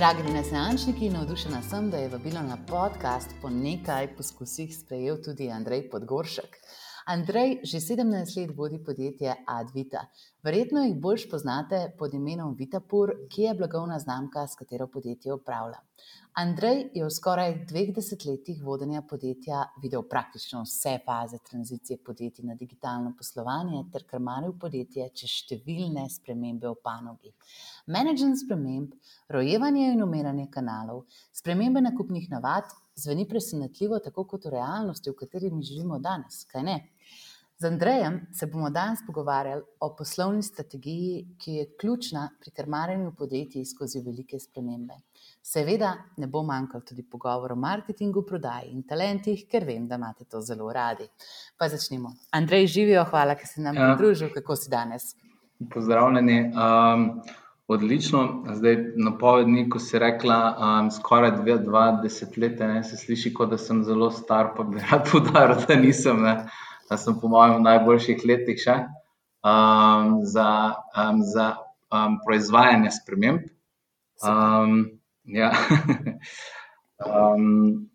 Dragi renesančniki, navdušena sem, da je vabilo na podcast po nekaj poskusih sprejel tudi Andrej Podgoršek. Andrej že 17 let vodi podjetje Advita. Verjetno jih bolj poznate pod imenom Vitapur, ki je blagovna znamka, s katero podjetje upravlja. Andrej je v skoraj dveh desetletjih vodenja podjetja videl praktično vse faze tranzicije podjetij na digitalno poslovanje ter krmaril podjetje čez številne spremembe v panogi. Management sprememb, rojevanje in umiranje kanalov, spremembe nakupnih navad zveni presenetljivo, tako kot v realnosti, v kateri mi živimo danes, kaj ne? Z Andrejem se bomo danes pogovarjali o poslovni strategiji, ki je ključna pri krmarjenju podjetij skozi velike spremembe. Seveda ne bo manjkal tudi pogovor o marketingu, prodaji in talentih, ker vem, da imate to zelo radi. Pa začnimo. Andrej, živijo, hvala, ker si nam ja. pridružil. Kako si danes? Pozdravljeni. Um, odlično. Zdaj, na povedni, ko si rekla, um, skoraj dve, dva desetletja, se sliši, kot da sem zelo star, pa bi rad podaril, da nisem. Ne da sem po mojem v najboljših letih še um, za, um, za um, proizvajanje sprememb. Um, ja. um,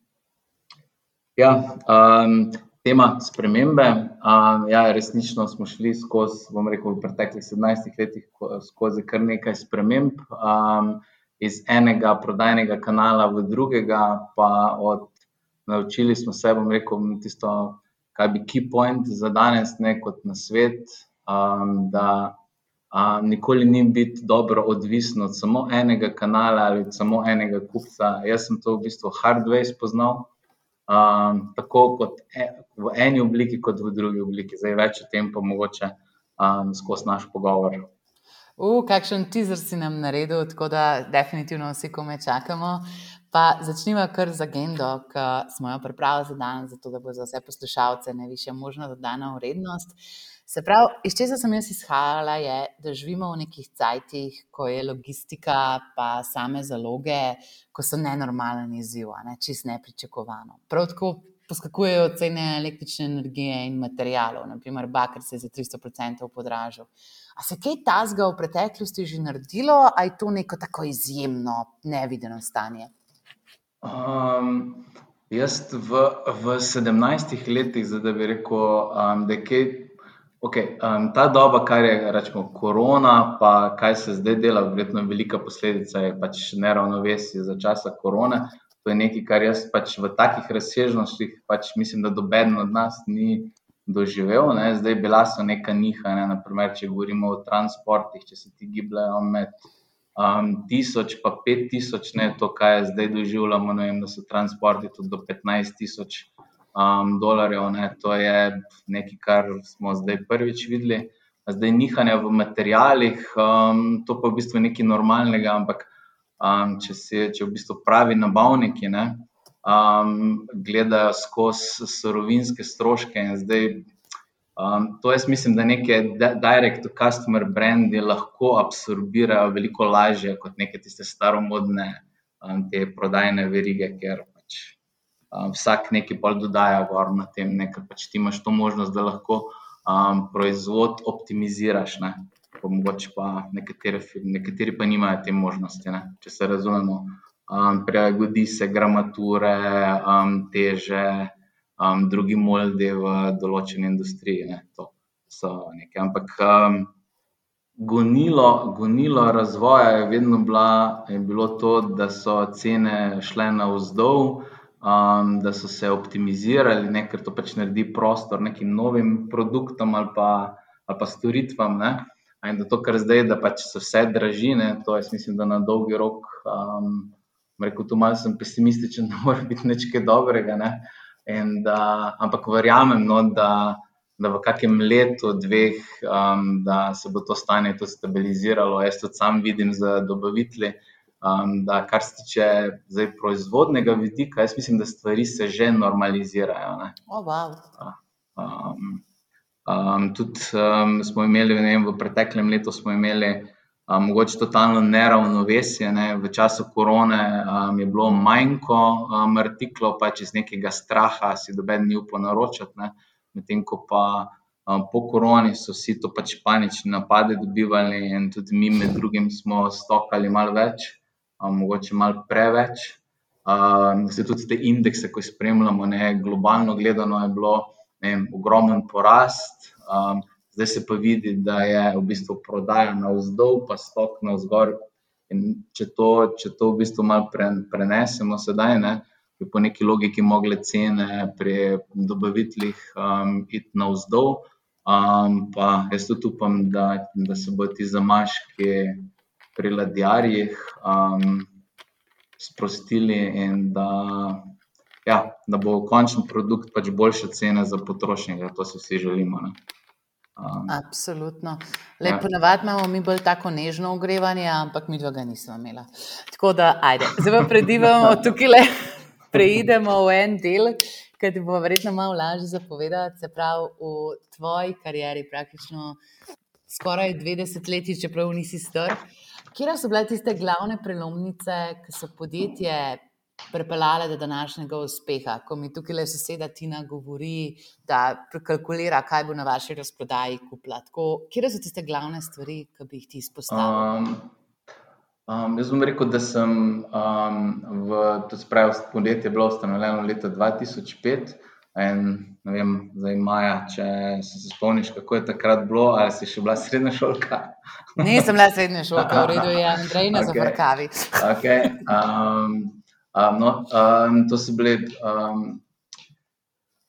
ja, um, tema spremembe. Um, ja, resnično smo šli skozi, bom rekel, v preteklih 17 letih skozi kar nekaj sprememb. Um, Iz enega prodajnega kanala v drugega, pa od, naučili smo se, bom rekel, tisto kaj bi key point za danes, ne kot na svet, um, da um, nikoli ni biti dobro odvisen od samo enega kanala ali samo enega kupca. Jaz sem to v bistvu hardware spoznal, um, tako kot e, v eni obliki, kot v drugi obliki. Zdaj več o tem, pa mogoče um, skozi naš pogovor. Uh, kakšen teaser si nam naredil, tako da definitivno vsi kome čakamo. Pa začnimo kar z agendo, ki smo jo pripravili za danes, zato da bo za vse poslušalce najvišja možna dodana vrednost. Se pravi, iz česa sem jaz izhajala, je, da živimo v nekih cajtih, ko je logistika, pa same zaloge, ko so nenormalen izziv, ne, čist nepričakovano. Prav tako poskakujejo cene električne energije in materijalov, naprimer, bakar se je za 300% podražil. A se je kaj tasga v preteklosti že naredilo, ali je to neko tako izjemno, nevideno stanje? Um, jaz v, v 17 letih, da bi rekel, um, da je kaj, okay, um, ta doba, kar je rečemo, korona, pa kaj se zdaj dela, verjetno je velika posledica, je pač neravnovesje za časa korone. To je nekaj, kar jaz pač v takih razsežnostih, pač mislim, da doben od nas ni doživel. Ne. Zdaj bila so neka nihanja, naprimer, če govorimo o transportih, če se ti gibljajo med um, tisoč, pa pet tisoč, ne to, kaj je zdaj doživljamo. Ne vem, da so transporti tudi do 15 tisoč um, dolarjev. Ne, to je nekaj, kar smo zdaj prvič videli. Zdaj nihanje v materijalih, um, to pa je v bistvu nekaj normalnega, ampak um, če se če v bistvu pravi nabavniki ne, um, gledajo skozi sorovinske stroške in zdaj Um, to jaz mislim, da neke direct-to-customer brandi lahko absorbirajo veliko lažje kot neke tiste staromodne um, te prodajne verige, ker pač um, vsak nekaj bolj dodaja gor na tem, ne, ker pač ti imaš to možnost, da lahko um, proizvod optimiziraš. Ne. Pa mogoče pa nekateri, nekateri pa nimajo te možnosti, ne, če se razumemo. Um, prilagodi se gramature, um, teže drugi moldi v določeni industriji. Ne, Ampak um, gonilo, gonilo razvoja je vedno bila, je bilo to, da so cene šle navzdol, um, da so se optimizirali, ne, ker to pač naredi prostor nekim novim produktom ali pa, ali pa storitvam. Ne. In da to, kar zdaj, da pač so vse dražine, to jaz mislim, da na dolgi rok, um, rekel, tu malo sem pesimističen, da mora biti nekaj dobrega. Ne. Da, ampak verjamem, no, da, da v kakem letu, dveh, um, da se bo to stanje tudi stabiliziralo. Jaz tudi sam vidim za dobavitli, um, da kar se tiče zdaj proizvodnega vidika, jaz mislim, da stvari se že normalizirajo. Oh, wow. um, um, tudi um, smo imeli, vem, v preteklem letu smo imeli mogoče totalno neravnovesje. Ne. V času korone um, je bilo manjko um, artiklov, pač iz nekega straha si doben ni upal naročati, medtem ko pa um, po koroni so vsi to pač panične napade dobivali in tudi mi med drugim smo stokali malo več. um, mogoče malo preveč. Um, vse tudi te indekse, ko jih spremljamo, ne, globalno gledano je bilo vem, ogromen porast. Um, zdaj se pa vidi, da je v bistvu prodaja navzdol, pa stok navzgor. In če to, če to v bistvu malo pre, prenesemo sedaj, ne, bi po neki logiki mogle cene pri dobaviteljih um, iti navzdol. Um, pa jaz tudi upam, da, da se bodo ti zamaški pri ladjarjih um, sprostili in da, ja, da bo končni produkt pač boljša cena za potrošnika. To si vsi želimo. Ne. Um, Absolutno. Le, ja. Ponavadi imamo mi bolj tako nežno ogrevanje, ampak mi dva ga nismo imeli. Tako da, ajde, zdaj pa predivamo tukaj le preidemo v en del, ki ti bo verjetno malo lažje zapovedati. Se pravi, v tvoji karieri, praktično skoraj 20 let, čeprav nisi star. Kje so bile tiste glavne prelomnice, ki so podjetje pripeljale do današnjega uspeha? Ko mi tukaj le soseda Tina govori, da prekalkulira, kaj bo na vaši razprodaji kupila. Kje so tiste glavne stvari, ki bi jih ti izpostavil? Um. Um, jaz bom rekel, da sem um, v to spravi podjetje bilo ustanovljeno leta 2005. In, ne vem, zdaj maja, če se spomniš, kako je takrat bilo, ali si še bila srednja šolka? Nisem bila srednja šolka, v redu je, Andrej, na okay. zavrkavi. okay. um, um, no, um, to so bili um,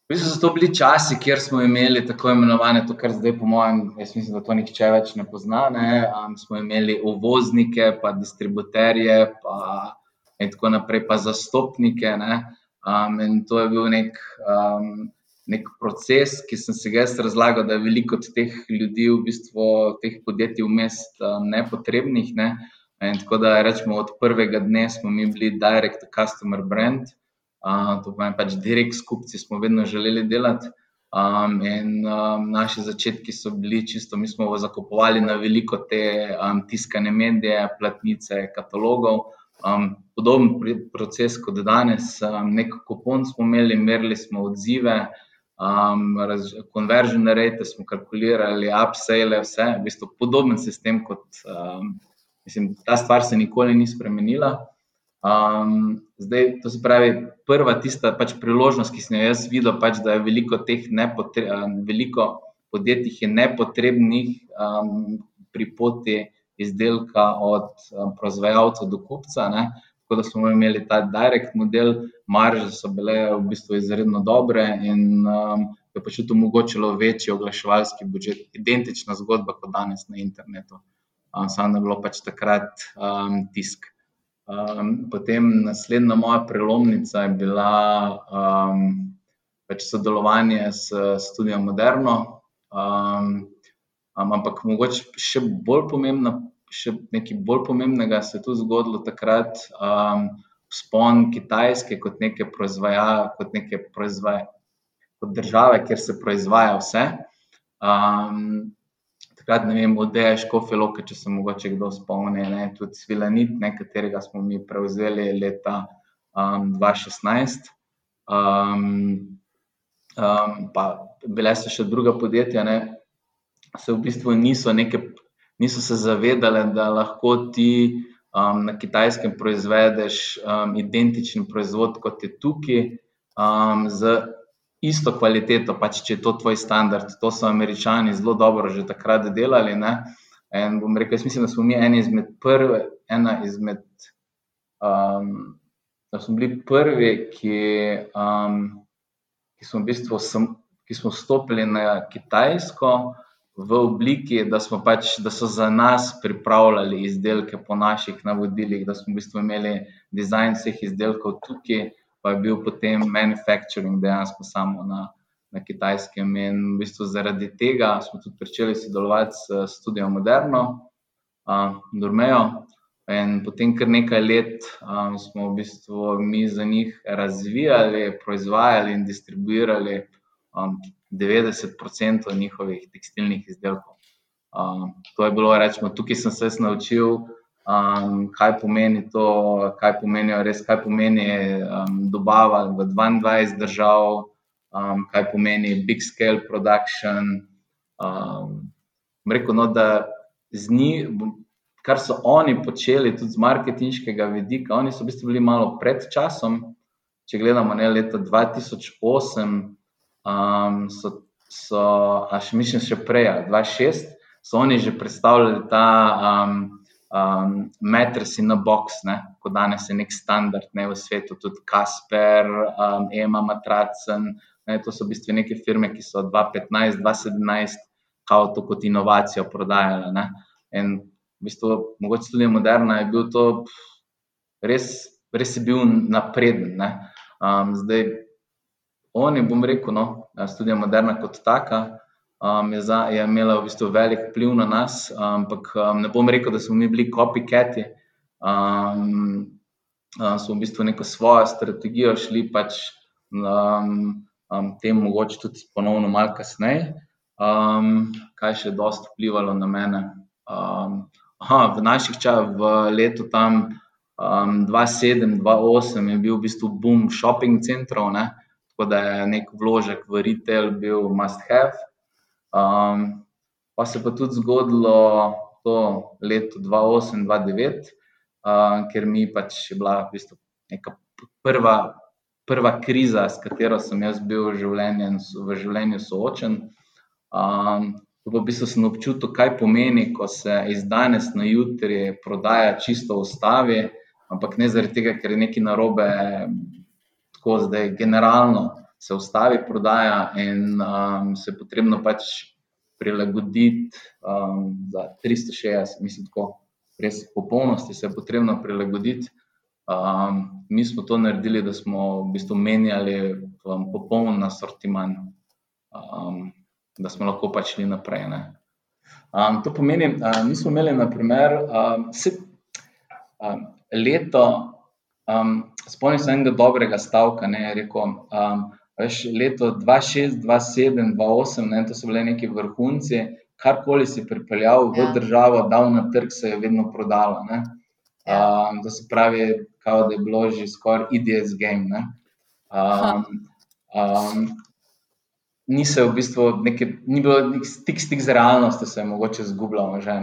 V bistvu so to bili časi, kjer smo imeli tako imenovane, to, kar zdaj, po mojem, jaz mislim, da to nihče več ne pozna. Ne? Um, smo imeli uvoznike, pa distributerje, pa in tako naprej, pa zastopnike. Um, in to je bil nek, um, nek proces, ki sem se ga jaz razlagal, da je veliko teh ljudi, v bistvu teh podjetij vmes um, nepotrebnih. Ne? In tako da rečemo, od prvega dne smo mi bili direct customer brand to pomeni pač direkt s kupci, smo vedno želeli delati. Um, in um, naši začetki so bili čisto, mi smo zakupovali na veliko te um, tiskane medije, platnice, katalogov. Um, podoben proces kot danes, um, nek kupon smo imeli, merili smo odzive, um, conversion rate smo kalkulirali, upsale, vse, v bistvu podoben sistem kot, um, mislim, ta stvar se nikoli ni spremenila. Um, zdaj, to se pravi, prva tista pač priložnost, ki sem jo jaz videl, pač, da je veliko teh veliko podjetij nepotrebnih um, pri poti izdelka od um, proizvajalca do kupca. Ne? Tako da smo imeli ta direkt model, marže so bile v bistvu izredno dobre in um, je pač tudi omogočilo večji oglaševalski budžet, identična zgodba kot danes na internetu. Samo je bilo pač takrat um, tisk. Um, potem naslednja moja prelomnica je bila um, pač sodelovanje s Studiom Moderno. Um, um, ampak mogoče še bolj pomembno, še nekaj bolj pomembnega se je tu zgodilo takrat. Um, Spon Kitajske kot neke proizvajalce, kot neke proizvajalce, kot države, kjer se proizvaja vse. Um, takrat ne vem, odeja Škofiloka, če se mogoče kdo spomni, ne, tudi Svilanit, ne, katerega smo mi prevzeli leta um, 2016. Um, um, pa bile so še druga podjetja, ne, se v bistvu niso, neke, niso se zavedale, da lahko ti um, na kitajskem proizvedeš um, identičen proizvod kot je tukaj, um, z isto kvaliteto, pač če je to tvoj standard. To so američani zelo dobro že takrat delali. Ne? In bom rekel, jaz mislim, da smo mi eni izmed prvi, ena izmed. Um, da smo bili prvi, ki, um, ki, smo v bistvu sem, ki smo stopili na Kitajsko v obliki, da, pač, da so za nas pripravljali izdelke po naših navodilih, da smo v bistvu imeli dizajn vseh izdelkov tukaj pa je bil potem manufacturing dejansko samo na, na kitajskem. In v bistvu zaradi tega smo tudi začeli sodelovati s Studiom Moderno, uh, Dormejo. In potem, kar nekaj let um, smo v bistvu mi za njih razvijali, proizvajali in distribuirali um, 90% njihovih tekstilnih izdelkov. Um, to je bilo, rečemo, tukaj sem se naučil um, kaj pomeni to, kaj pomenijo res, kaj pomeni um, dobava v 22 držav, um, kaj pomeni big scale production. Um, rekel, no, da z njimi, kar so oni počeli, tudi z marketinškega vidika, oni so v bistvu bili malo pred časom. Če gledamo ne, leta 2008, um, so, so až mislim, še prej, 2006, so oni že predstavljali ta um, um, Matrix in a box, ne, kot danes je nek standard ne, v svetu, tudi Kasper, um, Ema, Matracen. Ne, to so v bistvu neke firme, ki so 2015, 2017, kao to kot inovacijo prodajale. Ne. In v bistvu, mogoče tudi moderna, je bil to res, res je bil napreden. Um, zdaj, oni, bom rekel, no, študija moderna kot taka. Um, je, za, je imela v bistvu velik vpliv na nas, ampak um, ne bom rekel, da smo mi bili copycati. Um, um, smo v bistvu neko svojo strategijo šli, pač um, um, tem mogoče tudi ponovno, malo kasneje. Um, kaj še je dosti vplivalo na mene? Um, Aha, v naših časih, v letu tam um, 2007, 2008 je bil v bistvu boom shopping centrov, ne? tako da je nek vložek v retail bil must have. Um, pa se pa tudi zgodilo to leto 2008, 2009, um, ker mi pač je bila v bistvu neka prva, prva kriza, s katero sem jaz bil v življenju, v življenju soočen. Um, v bistvu sem občutil, kaj pomeni, ko se iz danes na jutri prodaja čisto v ustavi, ampak ne zaradi tega, ker je nekaj narobe, tako zdaj generalno se v ustavi prodaja in um, se je potrebno pač prilagoditi um, za 360, mislim, tako res popolnosti se je potrebno prilagoditi. Um, mi smo to naredili, da smo v bistvu menjali um, popoln asortiman. Um, da smo lahko pač šli naprej. Um, to pomeni, da um, nismo imeli, naprimer, um, vse, um, leto, um, spomnim se enega dobrega stavka, ne, rekel, um, veš, leto 2006, 2007, 2008, ne, to so bile neki vrhunci, karkoli si pripeljal v ja. državo, dal na trg, se je vedno prodalo. Um, to se pravi, kao, da je bilo že skoraj IDS game. Um, um, ni se v bistvu neke, ni bilo nek stik, stik z realnostjo, se je mogoče zgubljalo. Že,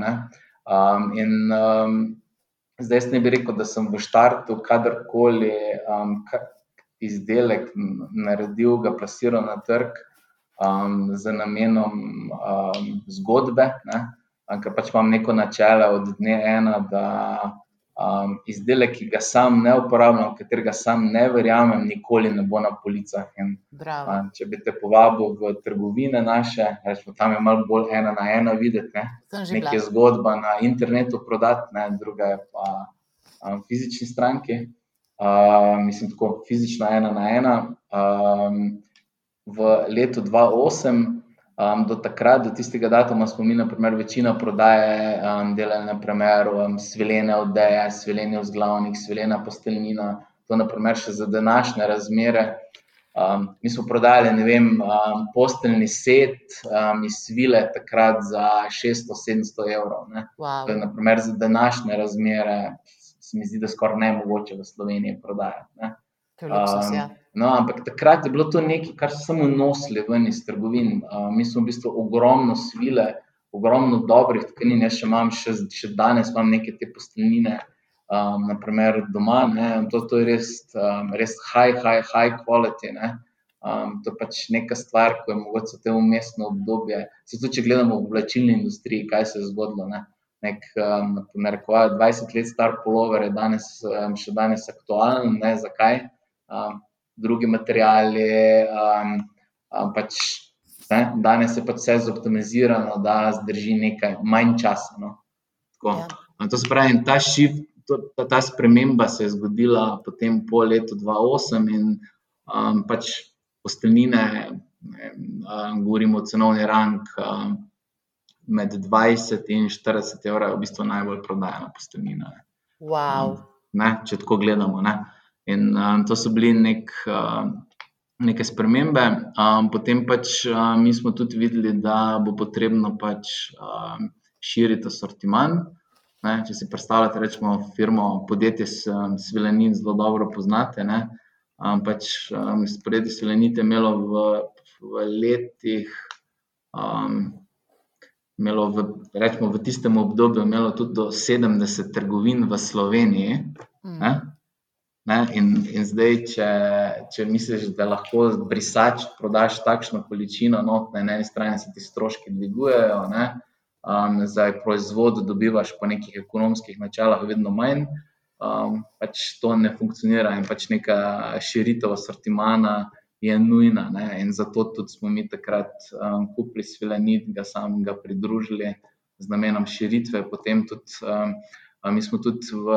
um, in um, zdaj ne bi rekel, da sem v štartu kadarkoli um, izdelek naredil, ga plasiral na trg um, z namenom um, zgodbe, ne? ker pač imam neko načelo od dne ena, da um, izdelek, ki ga sam ne uporabljam, katerega sam ne verjamem, nikoli ne bo na policah. In, um, če bi te povabil v trgovine naše, rečemo, tam je malo bolj ena na ena videti, ne? nekaj zgodba na internetu prodati, ne? druga je pa um, fizični stranki. Uh, mislim, tako fizično ena na ena. Um, v letu 2008 Um, do takrat, do tistega datuma, smo mi, naprimer, večina prodaje um, delali, naprimer, um, svilene odeje, svilene vzglavnik, svilena posteljnina. To, naprimer, še za današnje razmere. Um, mi smo prodajali, ne vem, um, posteljni set um, iz svile takrat za 600-700 evrov. Wow. To je, naprimer, za današnje razmere, se mi zdi, da skoraj ne mogoče v Sloveniji prodajati. Ne? Luksus, ja. No, ampak takrat je bilo to nekaj, kar so samo nosili ven iz trgovin. Uh, mi smo v bistvu ogromno svile, ogromno dobrih tkanin. Jaz še imam, še, še danes imam neke te posteljnine, um, naprimer doma. To, to je res, um, res high, high, high quality. Um, to je pač neka stvar, ki je mogoče v tem umestnem obdobju. Zato, če gledamo v vlačilni industriji, kaj se je zgodilo. Ne? Nek, um, naprimer, 20 let star polover je danes, um, še danes aktualen. Ne? Zakaj? Um, druge materijale. Um, um, pač, ne, danes je pač vse zoptimizirano, da zdrži nekaj manj časa. No. Ja. To se pravi, ta shift, to, ta, ta sprememba se je zgodila potem po letu 2008 in um, pač posteljnine, um, govorimo o cenovni rang. Um, Med 20 in 40 evrov je v bistvu najbolj prodajena posteljnina. Wow. Ne, če tako gledamo. Ne. In um, to so bili nek, uh, neke spremembe. Um, potem pač uh, mi smo tudi videli, da bo potrebno pač, um, širiti asortiman. Ne, če si predstavljate, rečemo, firmo, podjetje Svilenin, zelo dobro poznate. Ne, um, pač, um, Spredi Svilenite je imelo v, v letih. Um, imelo v, rečemo, v tistem obdobju imelo tudi do 70 trgovin v Sloveniji. Mm. Ne, in, in zdaj, če, če misliš, da lahko brisač prodaš takšno količino, no, na eni strani se ti stroški dvigujejo, ne, um, za proizvod dobivaš po nekih ekonomskih načelah vedno manj, um, pač to ne funkcionira in pač neka širitev sortimana je nujna. Ne, in zato tudi smo mi takrat um, kupili Svilenit, ga samega pridružili z namenom širitve, potem tudi. Um, Mi smo tudi v,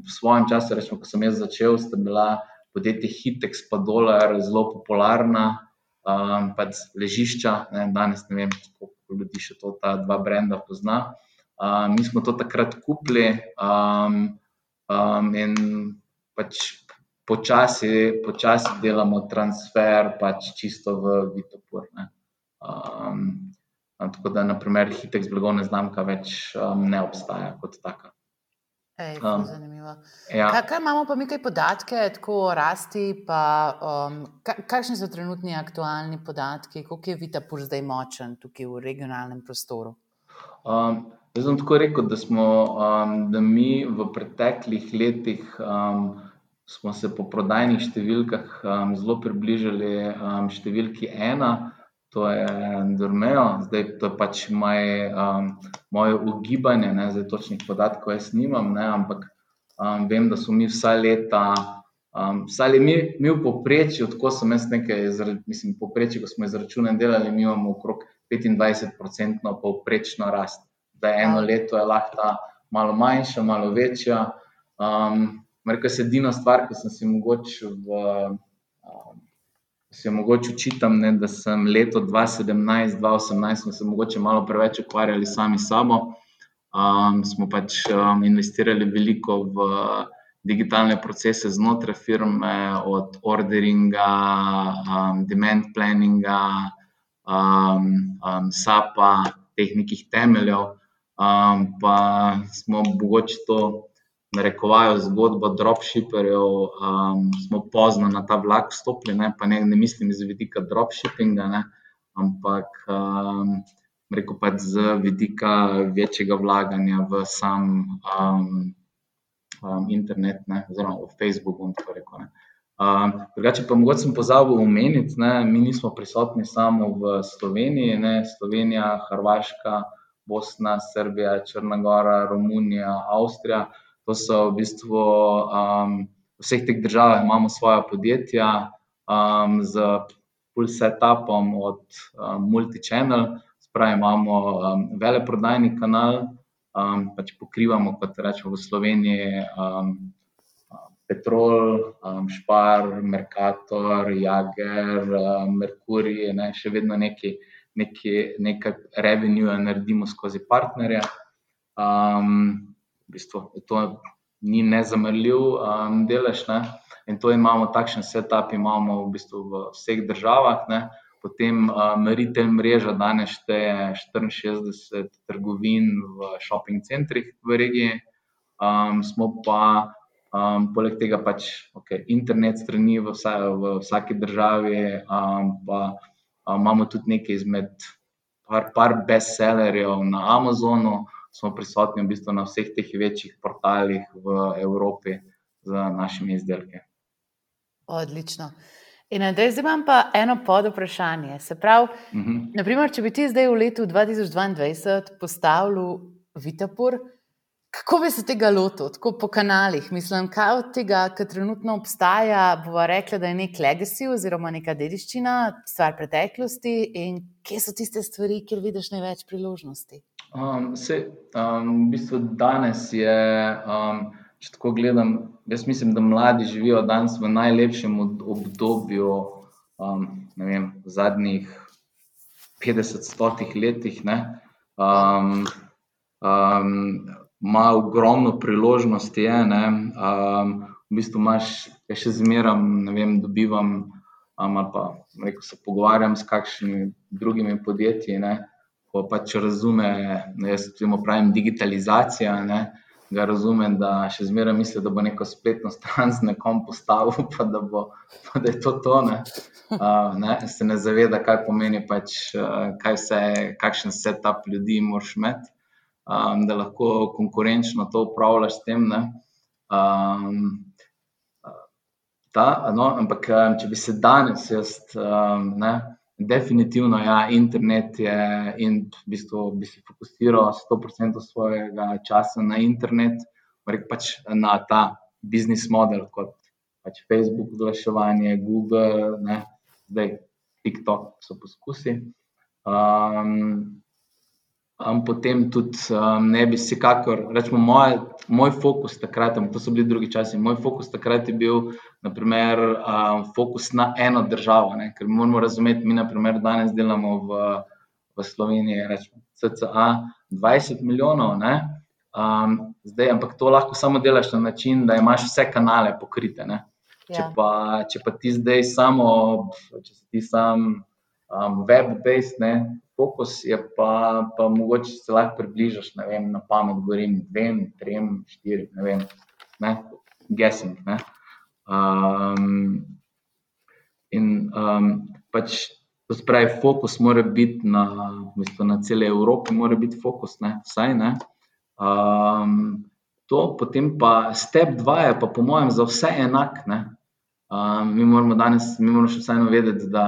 v svojem času, rečemo, ko sem jaz začel, sta bila podjetja Hitex in Dolar zelo popularna, um, pač ležišča. Ne, danes ne vem, koliko ljudi še to ta dva brenda pozna. Um, mi smo to takrat kupili um, um, in pač počasi, počasi delamo transfer, pač čisto v Vitopur. Um, tako da, naprimer, Hitex blagovna znamka več um, ne obstaja kot taka. Ej, um, zanimivo. Ja. Kaj, kaj imamo pa mi kaj podatke, tako o rasti, pa um, kakšni so trenutni aktualni podatki, koliko je Vitapur zdaj močen tukaj v regionalnem prostoru? Um, jaz sem tako rekel, da smo um, da mi v preteklih letih um, smo se po prodajnih številkah um, zelo približali um, številki ena to je Dormejo, zdaj to je pač moje, um, moje ugibanje, ne, zdaj točnih podatkov jaz nimam, ne, ampak um, vem, da smo mi vsa leta, um, le, mi, mi v poprečju, tako sem jaz nekaj, mislim, poprečju, ko smo izračunali, delali, mi imamo okrog 25-odstotno povprečno rast. Da eno leto je lahko malo manjša, malo večja. Um, Rekel edina stvar, ki sem si mogoče v se mogoče učitam, ne, da sem leto 2017-2018 se mogoče malo preveč ukvarjali sami s sabo. Um, smo pač um, investirali veliko v digitalne procese znotraj firme, od orderinga, um, demand planninga, um, um, SAP-a, teh nekih temeljev. Um, pa smo mogoče to narekovajo zgodbo dropshipperjev, um, smo pozno na ta vlak vstopili, ne, pa ne, ne mislim iz vidika dropshippinga, ne, ampak um, reko pa z vidika večjega vlaganja v sam um, um, internet, ne, oziroma v Facebook, bom tako rekel. Um, drugače pa mogoče sem pozabil omeniti, da mi nismo prisotni samo v Sloveniji, ne, Slovenija, Hrvaška, Bosna, Srbija, Črnagora, Romunija, Avstrija. To so v bistvu um, v vseh teh državah imamo svoje podjetja um, z full setupom od um, multi-channel, spravi imamo um, veleprodajni kanal, um, pač pokrivamo, kot rečemo v Sloveniji, um, Petrol, um, Špar, Merkator, Jager, um, Merkurij, ne, še vedno neki, nekaj revenue naredimo skozi partnerje. Um, v bistvu to ni nezamrljiv um, delež. Ne? In to imamo, takšen setup imamo v, bistvu v vseh državah. Ne? Potem um, retail mreža danes šteje 64 trgovin v shopping centrih v regiji, um, smo pa um, poleg tega pač okay, internet strani v, vsa, v vsaki državi, um, pa um, imamo tudi nekaj izmed par, par bestsellerjev na Amazonu smo prisotni v bistvu na vseh teh večjih portalih v Evropi z našimi izdelki. Odlično. In zdaj imam pa eno pod vprašanje. Se pravi, uh mhm. -huh. naprimer, če bi ti zdaj v letu 2022 postavil Vitapur, kako bi se tega lotil, tako po kanalih? Mislim, kaj od tega, kar trenutno obstaja, bova rekla, da je nek legacy oziroma neka dediščina, stvar preteklosti in kje so tiste stvari, kjer vidiš največ priložnosti? Um, se, um, v bistvu danes je, um, če tako gledam, jaz mislim, da mladi živijo danes v najlepšem obdobju, um, ne vem, zadnjih 50-100 letih. Um, um, Ma ogromno priložnosti, je, um, v bistvu imaš, ja še zmeraj, ne vem, dobivam, um, ali pa rekel, se pogovarjam s kakšnimi drugimi podjetji. Ne, ko pač razume, da jaz temu pravim digitalizacija. Ne, ga razumem, da še zmeraj misli, da bo neko spletno stran z nekom postavil, pa da, bo, pa da je to to. Ne? Uh, ne? Se ne zaveda, kaj pomeni, pač, uh, kaj vse, kakšen setup ljudi moraš imeti, um, da lahko konkurenčno to upravljaš s tem. Um, ta, no, ampak, če bi se danes, jaz, um, ne, definitivno, ja, internet je in v bistvu bi se fokusiral 100% svojega časa na internet, pač na ta biznis model, kot pač Facebook, oglaševanje, Google, ne, zdaj TikTok so poskusi. Um, potem tudi um, ne bi se kakor, rečemo, moj, moj fokus takrat, to so bili drugi časi, moj fokus takrat je bil, naprimer, um, fokus na eno državo. Ne? Ker moramo razumeti, mi, naprimer, danes delamo v, v Sloveniji, rečemo, CCA 20 milijonov. Um, zdaj, ampak to lahko samo delaš na način, da imaš vse kanale pokrite. Če ja. pa, če pa ti zdaj samo, če si ti sam um, web-based, fokus je pa, pa mogoče se lahko približaš, ne vem, na pamet, govorim, dvem, trem, štirim, ne vem, ne, guessing. Ne. Um, in um, pač to spravi, fokus mora biti na, v bistvu, na celi Evropi, mora biti fokus, ne, vsaj ne. Um, to, potem pa step dva je pa, po mojem, za vse enak. Um, mi moramo danes, mi moramo še vseeno vedeti, da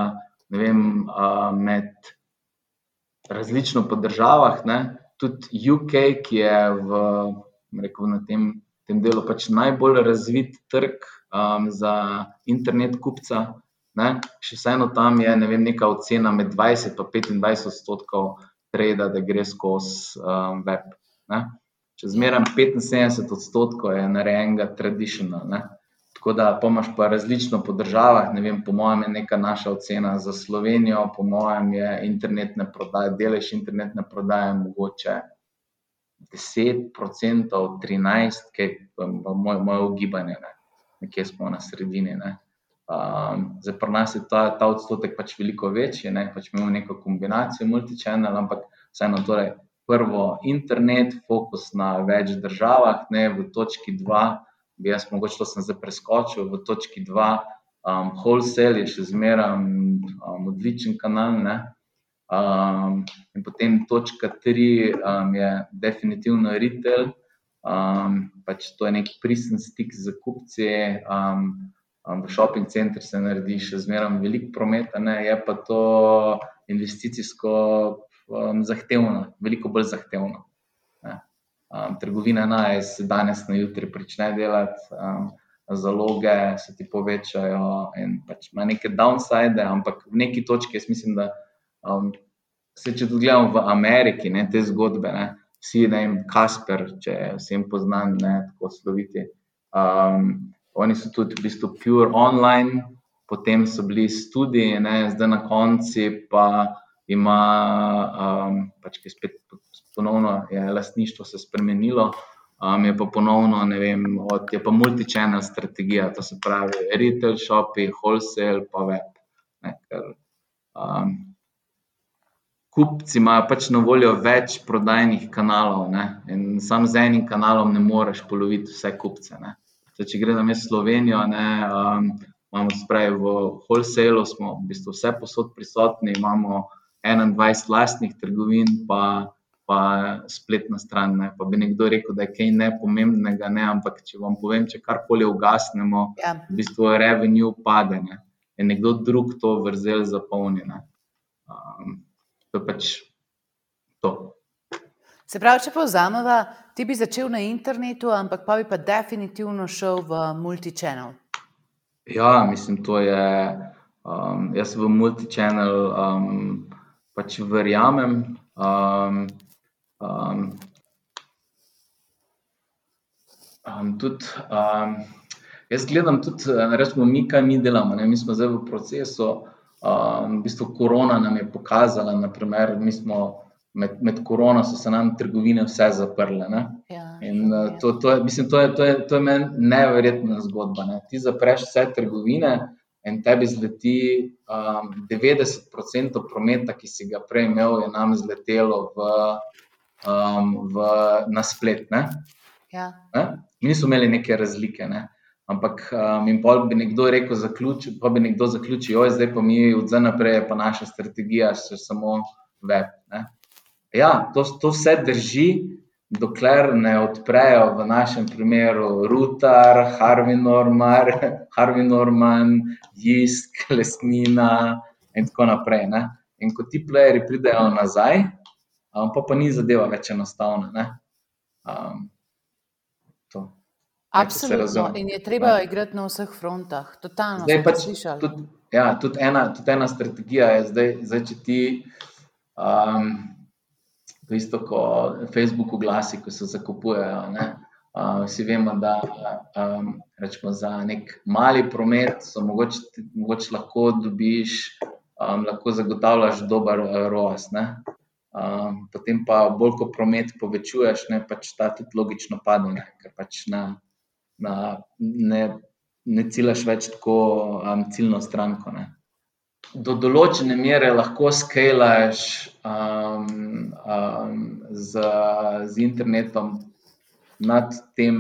ne vem, uh, med različno po državah, ne? tudi UK, ki je v, rekel, na tem, tem delu pač najbolj razvit trg um, za internet kupca. Ne? Še vseeno tam je ne vem, neka ocena med 20 in 25 odstotkov treda, da gre skozi um, web. Ne? Če zmeraj 75 odstotkov je narejenega tradicionalnega. Tako da pomaš pa različno po državah. Vem, po mojem je neka naša ocena za Slovenijo, po mojem je internetne prodaje, delež internetne prodaje mogoče 10%, 13%, kaj je moje, moje ugibanje, ne. nekje smo na sredini. Um, zdaj, pri nas je ta, ta odstotek pač veliko večji, ne, pač imamo neko kombinacijo multichannel, ampak vseeno, torej, prvo internet, fokus na več državah, ne v točki dva bi jaz mogoče to zdaj preskočil v točki 2. Um, wholesale je še zmeraj um, odličen kanal. Um, in potem točka 3 um, je definitivno retail. Um, pač to je neki pristen stik z kupci. Um, um, v shopping centru se naredi še zmeraj veliko prometa, ne? je pa to investicijsko um, zahtevno, veliko bolj zahtevno. Um, trgovina naj se danes na jutri začne delati, um, zaloge se ti povečajo in pač ima neke downside, ampak v neki točki jaz mislim, da um, se če tudi gledamo v Ameriki, ne, te zgodbe, ne, vsi, ne vem, Kasper, če vsem poznan, ne, tako sloviti. Um, oni so tudi v bistvu pure online, potem so bili študiji, zdaj na konci pa ima, um, pač, ki spet ponovno je lastništvo se spremenilo, um, je pa ponovno, ne vem, od, je pa multichannel strategija, to se pravi retail, shopping, wholesale, pa web. Ne, ker, um, kupci imajo pač na voljo več prodajnih kanalov ne, in sam z enim kanalom ne moreš poloviti vse kupce. Zdaj, če gledam jaz Slovenijo, ne, um, imamo spravi v wholesale, smo v bistvu vse posod prisotni, imamo 21 lastnih trgovin, pa pa spletna stran. Ne. Pa bi nekdo rekel, da je kaj nepomembnega, ne, ampak če vam povem, če karkoli ugasnemo, ja. v bistvu je revenue padanje in nekdo drug to vrzel zapolni. Um, to je pač to. Se pravi, če povzamemo, ti bi začel na internetu, ampak pa bi pa definitivno šel v multichannel. Ja, mislim, to je. Um, jaz v multichannel um, pač verjamem. Um, Um, um, tudi, um, jaz gledam tudi, rečemo, mi, kaj mi delamo. Ne? Mi smo zdaj v procesu. Um, v bistvu korona nam je pokazala, naprimer, mi smo med, med korono so se nam trgovine vse zaprle. Ja, In uh, to, to, je, mislim, to, je, to, je, to je meni neverjetna zgodba. Ne? Ti zapreš vse trgovine in tebi zleti um, 90% prometa, ki si ga prej imel, je nam zletelo v um, v, na splet. Ja. Mi nismo imeli neke razlike. Ne? Ampak um, in pol bi nekdo rekel, zaključil, pa bi nekdo zaključil, oj, zdaj pa mi od zdaj naprej je pa naša strategija še samo web. Ne? Ja, to, to vse drži, dokler ne odprejo v našem primeru Rutar, Harvey Norman, Harvey Norman, Jisk, Lesnina in tako naprej. Ne? In ko ti plejeri pridejo nazaj, um, pa pa ni zadeva več enostavna. Um, Absolutno. In je treba ja. igrati na vseh frontah. Totalno. Zdaj pač tudi, ja, tudi, ena, tudi ena strategija je, zdaj, zdaj če ti. Um, To je isto kot Facebook oglasi, ko se zakupujejo. Uh, vsi vemo, da um, rečemo, za nek mali promet so mogoče, mogoče lahko dobiš, um, lahko zagotavljaš dober ROAS. Um, potem pa bolj, ko promet povečuješ, ne, pač ta tudi logično pade, ne, ker pač na na, ne, ne ciljaš več tako um, ciljno stranko. Ne. Do določene mere lahko skalaš um, um, z, z internetom nad tem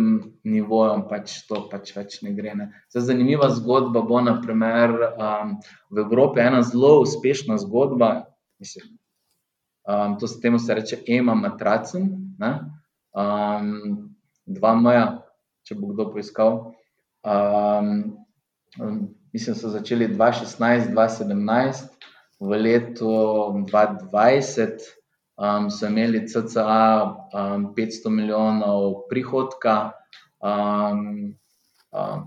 nivojem, pač to pač več ne gre. Ne. Zanimiva zgodba bo, naprimer, um, v Evropi ena zelo uspešna zgodba. Mislim, um, to se temu se reče Ema Matracen, um, dva moja če bo kdo poiskal. Um, mislim, da so začeli 2016-2017, v letu 2020 um, so imeli CCA um, 500 milijonov prihodka, um, um,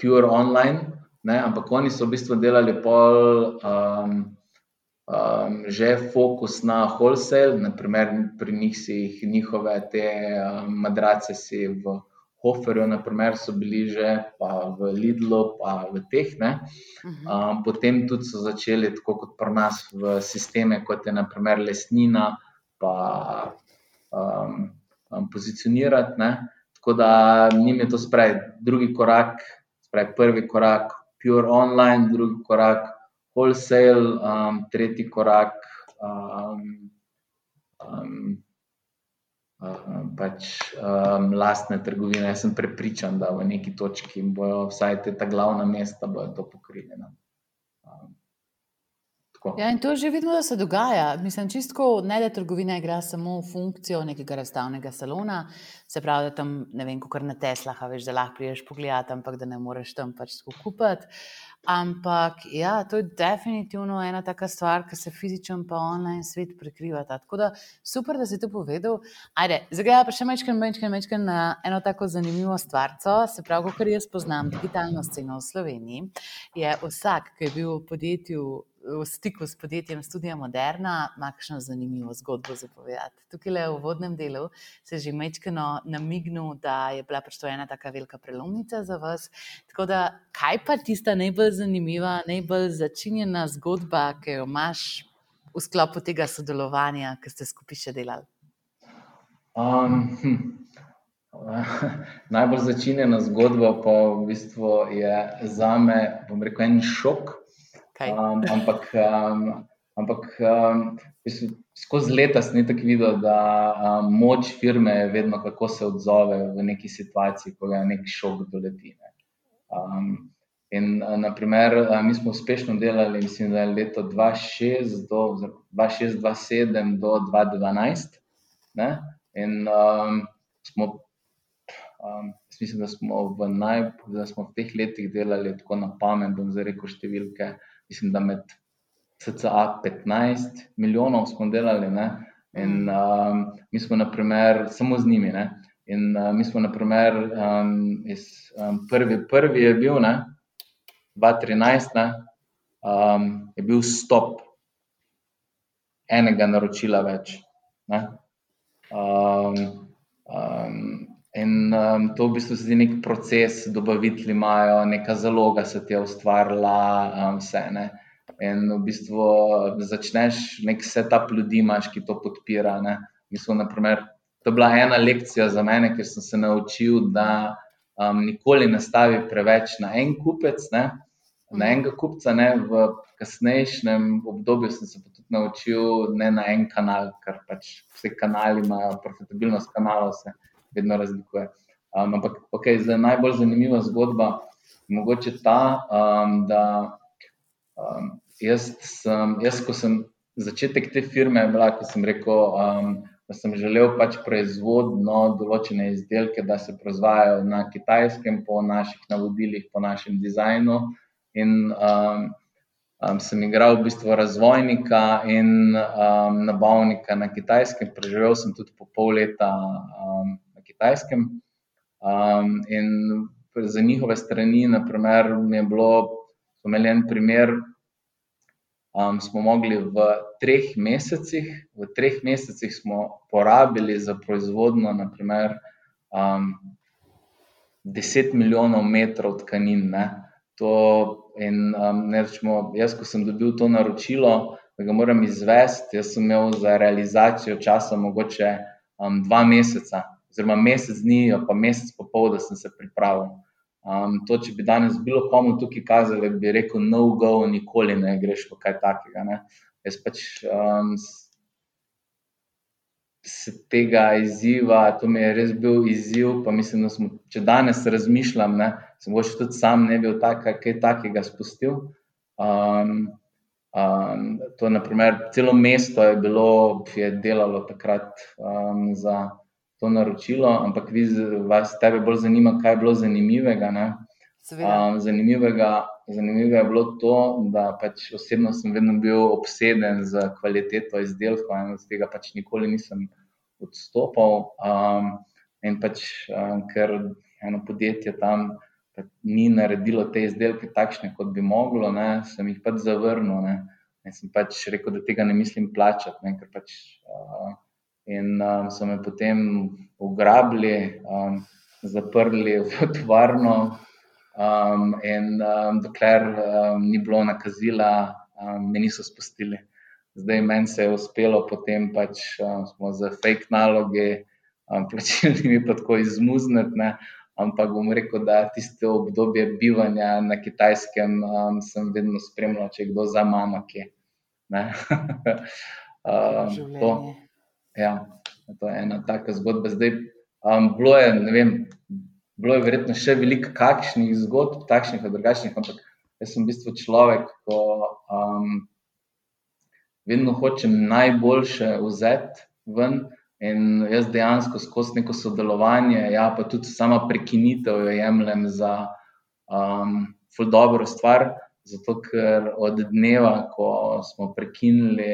pure online, ne, ampak oni so v bistvu delali pol. Um, Um, že fokus na wholesale, naprimer, pri njih si jih njihove te um, madrace si v Hoferju, naprimer, so bili že v Lidlu, pa v teh. Um, potem tudi so začeli, tako kot pri nas, v sisteme, kot je naprimer lesnina, pa um, um, pozicionirati. Ne? Tako da njim je to spravi drugi korak, spravi prvi korak, pure online, drugi korak, wholesale, um, tretji korak. Um, um, pač um, lastne trgovine. Jaz sem prepričan, da v neki točki bojo vsaj te ta glavna mesta to pokrili. No. Um, ja, in to že vidimo, da se dogaja. Mislim, čistko ne da trgovina igra samo funkcijo nekega razstavnega salona, se pravi, da tam ne vem, kako na Teslah, veš, da lahko priješ pogled, ampak da ne moreš tam pač skupati. Ampak ja, to je definitivno ena taka stvar, ki se fizičen pa online svet prekrivata. Tako da super, da si to povedal. Ajde, zdaj pa še mečkam, mečkam, mečkam na eno tako zanimivo stvar. Se pravi, kar jaz poznam digitalno sceno v Sloveniji, je vsak, ki je bil v podjetju v stiku s podjetjem Studia Moderna, ima kakšno zanimivo zgodbo za povedati. Tukaj le v vodnem delu se že mečkano namignil, da je bila pač to ena tako velika prelomnica za vas. Tako da, kaj pa tista najbolj zanimiva, najbolj začinjena zgodba, ki jo imaš v sklopu tega sodelovanja, ki ste skupaj še delali? Um, hm. Najbolj začinjena zgodba pa v bistvu je za me, bom rekel, en šok. Um, ampak um, ampak um, skozi leta sem tako videl, da um, moč firme je vedno, kako se odzove v neki situaciji, ko je nek šok doleti. Ne. Um, in naprimer, mi smo uspešno delali, mislim, da je leto 2006 do 2007 do 2012. Ne. In um, smo. Um, mislim, da smo, naj, da smo v teh letih delali tako na pamet, da zdaj reko številke mislim, da med CCA 15 milijonov smo delali. Ne? In um, mi smo, naprimer, samo z njimi. Ne? In uh, mi smo, naprimer, um, iz, um, prvi, prvi je bil, ne? 2013, ne? Um, je bil stop enega naročila več. Um, um, in um, to v bistvu zdi nek proces, dobavitelji imajo, neka zaloga se ti je ustvarila, um, vse. Ne? In v bistvu začneš nek setup ljudi, imaš, ki to podpira. Mislim, naprimer, to je bila ena lekcija za mene, ker sem se naučil, da um, nikoli ne stavi preveč na en kupec, ne? na enega kupca. Ne? V kasnejšem obdobju sem se tudi naučil ne na en kanal, ker pač vsi kanali imajo profitabilnost kanalov. Se vedno razlikuje. Um, ampak okay, za najbolj zanimiva zgodba je mogoče ta, um, da um, jaz, sem, jaz, ko sem začetek te firme, bila, sem rekel, um, da sem želel pač proizvodno določene izdelke, da se proizvajajo na kitajskem, po naših navodilih, po našem dizajnu. In um, um, sem igral v bistvu razvojnika in um, nabavnika na kitajskem. Preživel sem tudi po pol leta um, kitajskem. Um, in za njihove strani, naprimer, je bilo, so imeli en primer. Um, smo mogli v treh mesecih, v treh mesecih smo porabili za proizvodnjo, naprimer, um, 10 milijonov metrov tkanin. Ne? To in um, ne rečemo, jaz, ko sem dobil to naročilo, da ga moram izvesti, sem imel za realizacijo časa mogoče um, dva meseca, oziroma mesec dni, pa mesec pa pol, da sem se pripravil. Um, to, če bi danes bilo komu tukaj kazali, bi rekel: No, go, nikoli ne greš v kaj takega. Ne? Jaz pač um, se tega izziva, to mi je res bil izziv. Pa mislim, da smo, če danes razmišljam, ne, sem boš tudi sam ne bi tak, kaj takega spustil. Um, um, to naprimer, celo mesto je bilo, ki je delalo takrat um, za to naročilo, ampak vi, vas tebe bolj zanima, kaj je bilo zanimivega. Um, zanimivega. Zanimivo je bilo to, da pač osebno sem vedno bil obseden z kvaliteto izdelkov in od tega pač nikoli nisem odstopal. Um, in pač, um, ker eno podjetje tam pač ni naredilo te izdelke takšne, kot bi moglo, ne, sem jih pač zavrnil. Ne. In sem pač rekel, da tega ne mislim plačati. Ne, pač, uh, in um, so me potem ugrabili, um, zaprli v tovarno. Um, in um, dokler um, ni bilo nakazila, um, me niso spustili. Zdaj meni se je uspelo, potem pač um, smo za fake naloge, um, plačili mi pa tako izmuzniti. Ampak bom rekel, da tiste obdobje bivanja na kitajskem um, sem vedno spremljal, če je kdo za mano, ki je. um, to, ja, to je ena taka zgodba. Zdaj, um, bilo je, ne vem, bilo je verjetno še veliko kakšnih zgodb, takšnih in drugačnih, ampak jaz sem v bistvu človek, ko um, vedno hočem najboljše vzeti ven. In jaz dejansko skozi neko sodelovanje, ja, pa tudi sama prekinitev, jo jemljem za um, dobro stvar. Zato, ker od dneva, ko smo prekinili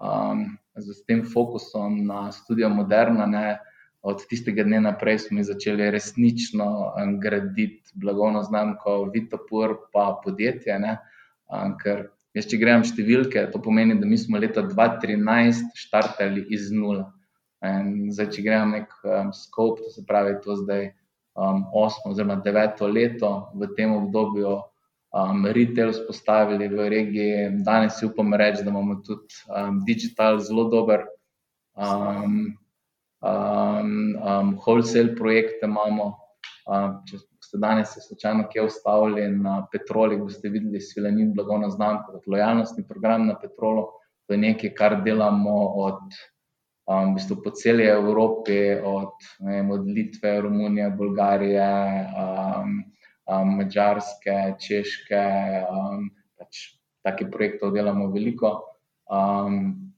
um, z tem fokusom na študijo Moderna, ne, od tistega dne naprej smo začeli resnično um, graditi blagovno znamko Vitopur, pa podjetje. Ne, um, ker, jaz, če grem številke, to pomeni, da mi smo leta 2013 štartali iz nula. In zdaj, če grem nek um, skop, to se pravi, to zdaj um, osmo oziroma deveto leto v tem obdobju. Um, retail spostavili v regiji, danes si upam reči, da imamo tudi um, digital zelo dober. Um, um, um, wholesale projekte imamo. Um, če ste danes se slučajno kje ustavili na petroli, boste videli svilenin blagovno znamko, kot lojalnostni program na petrolu. To je nekaj, kar delamo od, um, v bistvu po celi Evropi, od, vem, od Litve, Romunije, Bolgarije, um, um, Mačarske, Češke. Um, pač Take projekte delamo veliko. Um,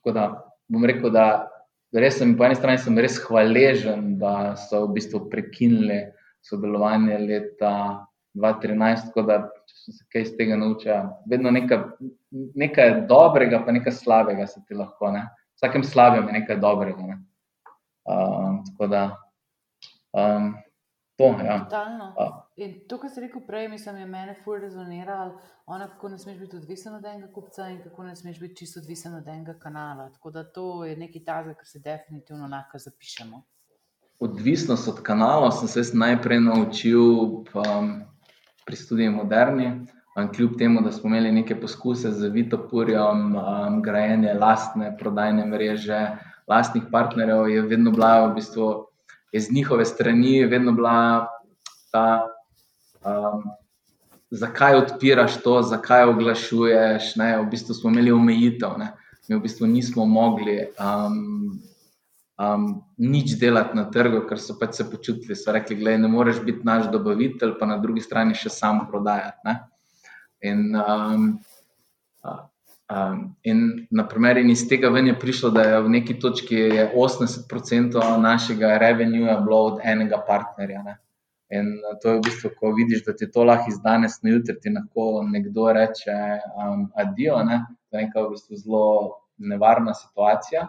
tako da bom rekel, da res sem, po eni strani sem res hvaležen, da so v bistvu prekinili sodelovanje leta 2013, tako da sem se kaj iz tega naučil. Vedno nekaj, nekaj dobrega, pa nekaj slabega se ti lahko. Ne? Vsakem slabem je nekaj dobrega. Ne? Um, tako da. Um, To, ja. In to, kar si rekel prej, mislim, je meni fully rezoniralo, ona, kako ne smeš biti odvisen od enega kupca in kako ne smeš biti čisto odvisen od enega kanala. Tako da to je nekaj takega, kar se definitivno lahko zapišemo. Odvisnost od kanala sem se najprej naučil um, pri študiju moderni. Um, kljub temu, da smo imeli neke poskuse z Vitopurjem, um, grajenje lastne prodajne mreže, lastnih partnerjev, je vedno bila v bistvu iz njihove strani vedno bila ta, um, zakaj odpiraš to, zakaj oglašuješ. Ne? V bistvu smo imeli omejitev, ne? mi v bistvu nismo mogli um, um, nič delati na trgu, ker so pač se počutili, so rekli, da ne moreš biti naš dobavitelj, pa na drugi strani še sam prodajati. Ne? In, um, um, in, naprimer, in iz tega ven je prišlo, da je v neki točki 80% našega revenuja bilo od enega partnerja. Ne? In to je v bistvu, ko vidiš, da ti to lahko iz danes na jutri, ti lahko nekdo reče, um, adijo. Ne? To je neka v bistvu zelo nevarna situacija.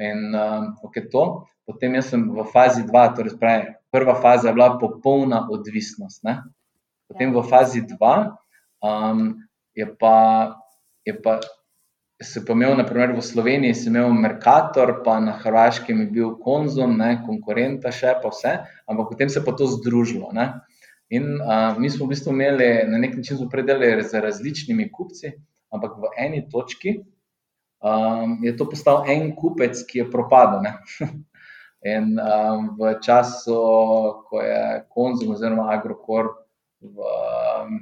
In um, ok, to. Potem jaz sem v fazi dva, torej spravi, prva faza je bila popolna odvisnost. Ne? Potem v fazi dva um, je pa. Je pa Se pa imel, naprimer, v Sloveniji, sem imel Merkator, pa na Hrvaškem je bil Konzum, ne, konkurenta še, pa vse, ampak potem se je pa to združilo. Ne. In uh, mi smo v bistvu imeli na nek način predelali z različnimi kupci, ampak v eni točki um, je to postal en kupec, ki je propadel. In um, v času, ko je konzum oziroma agrokor v um,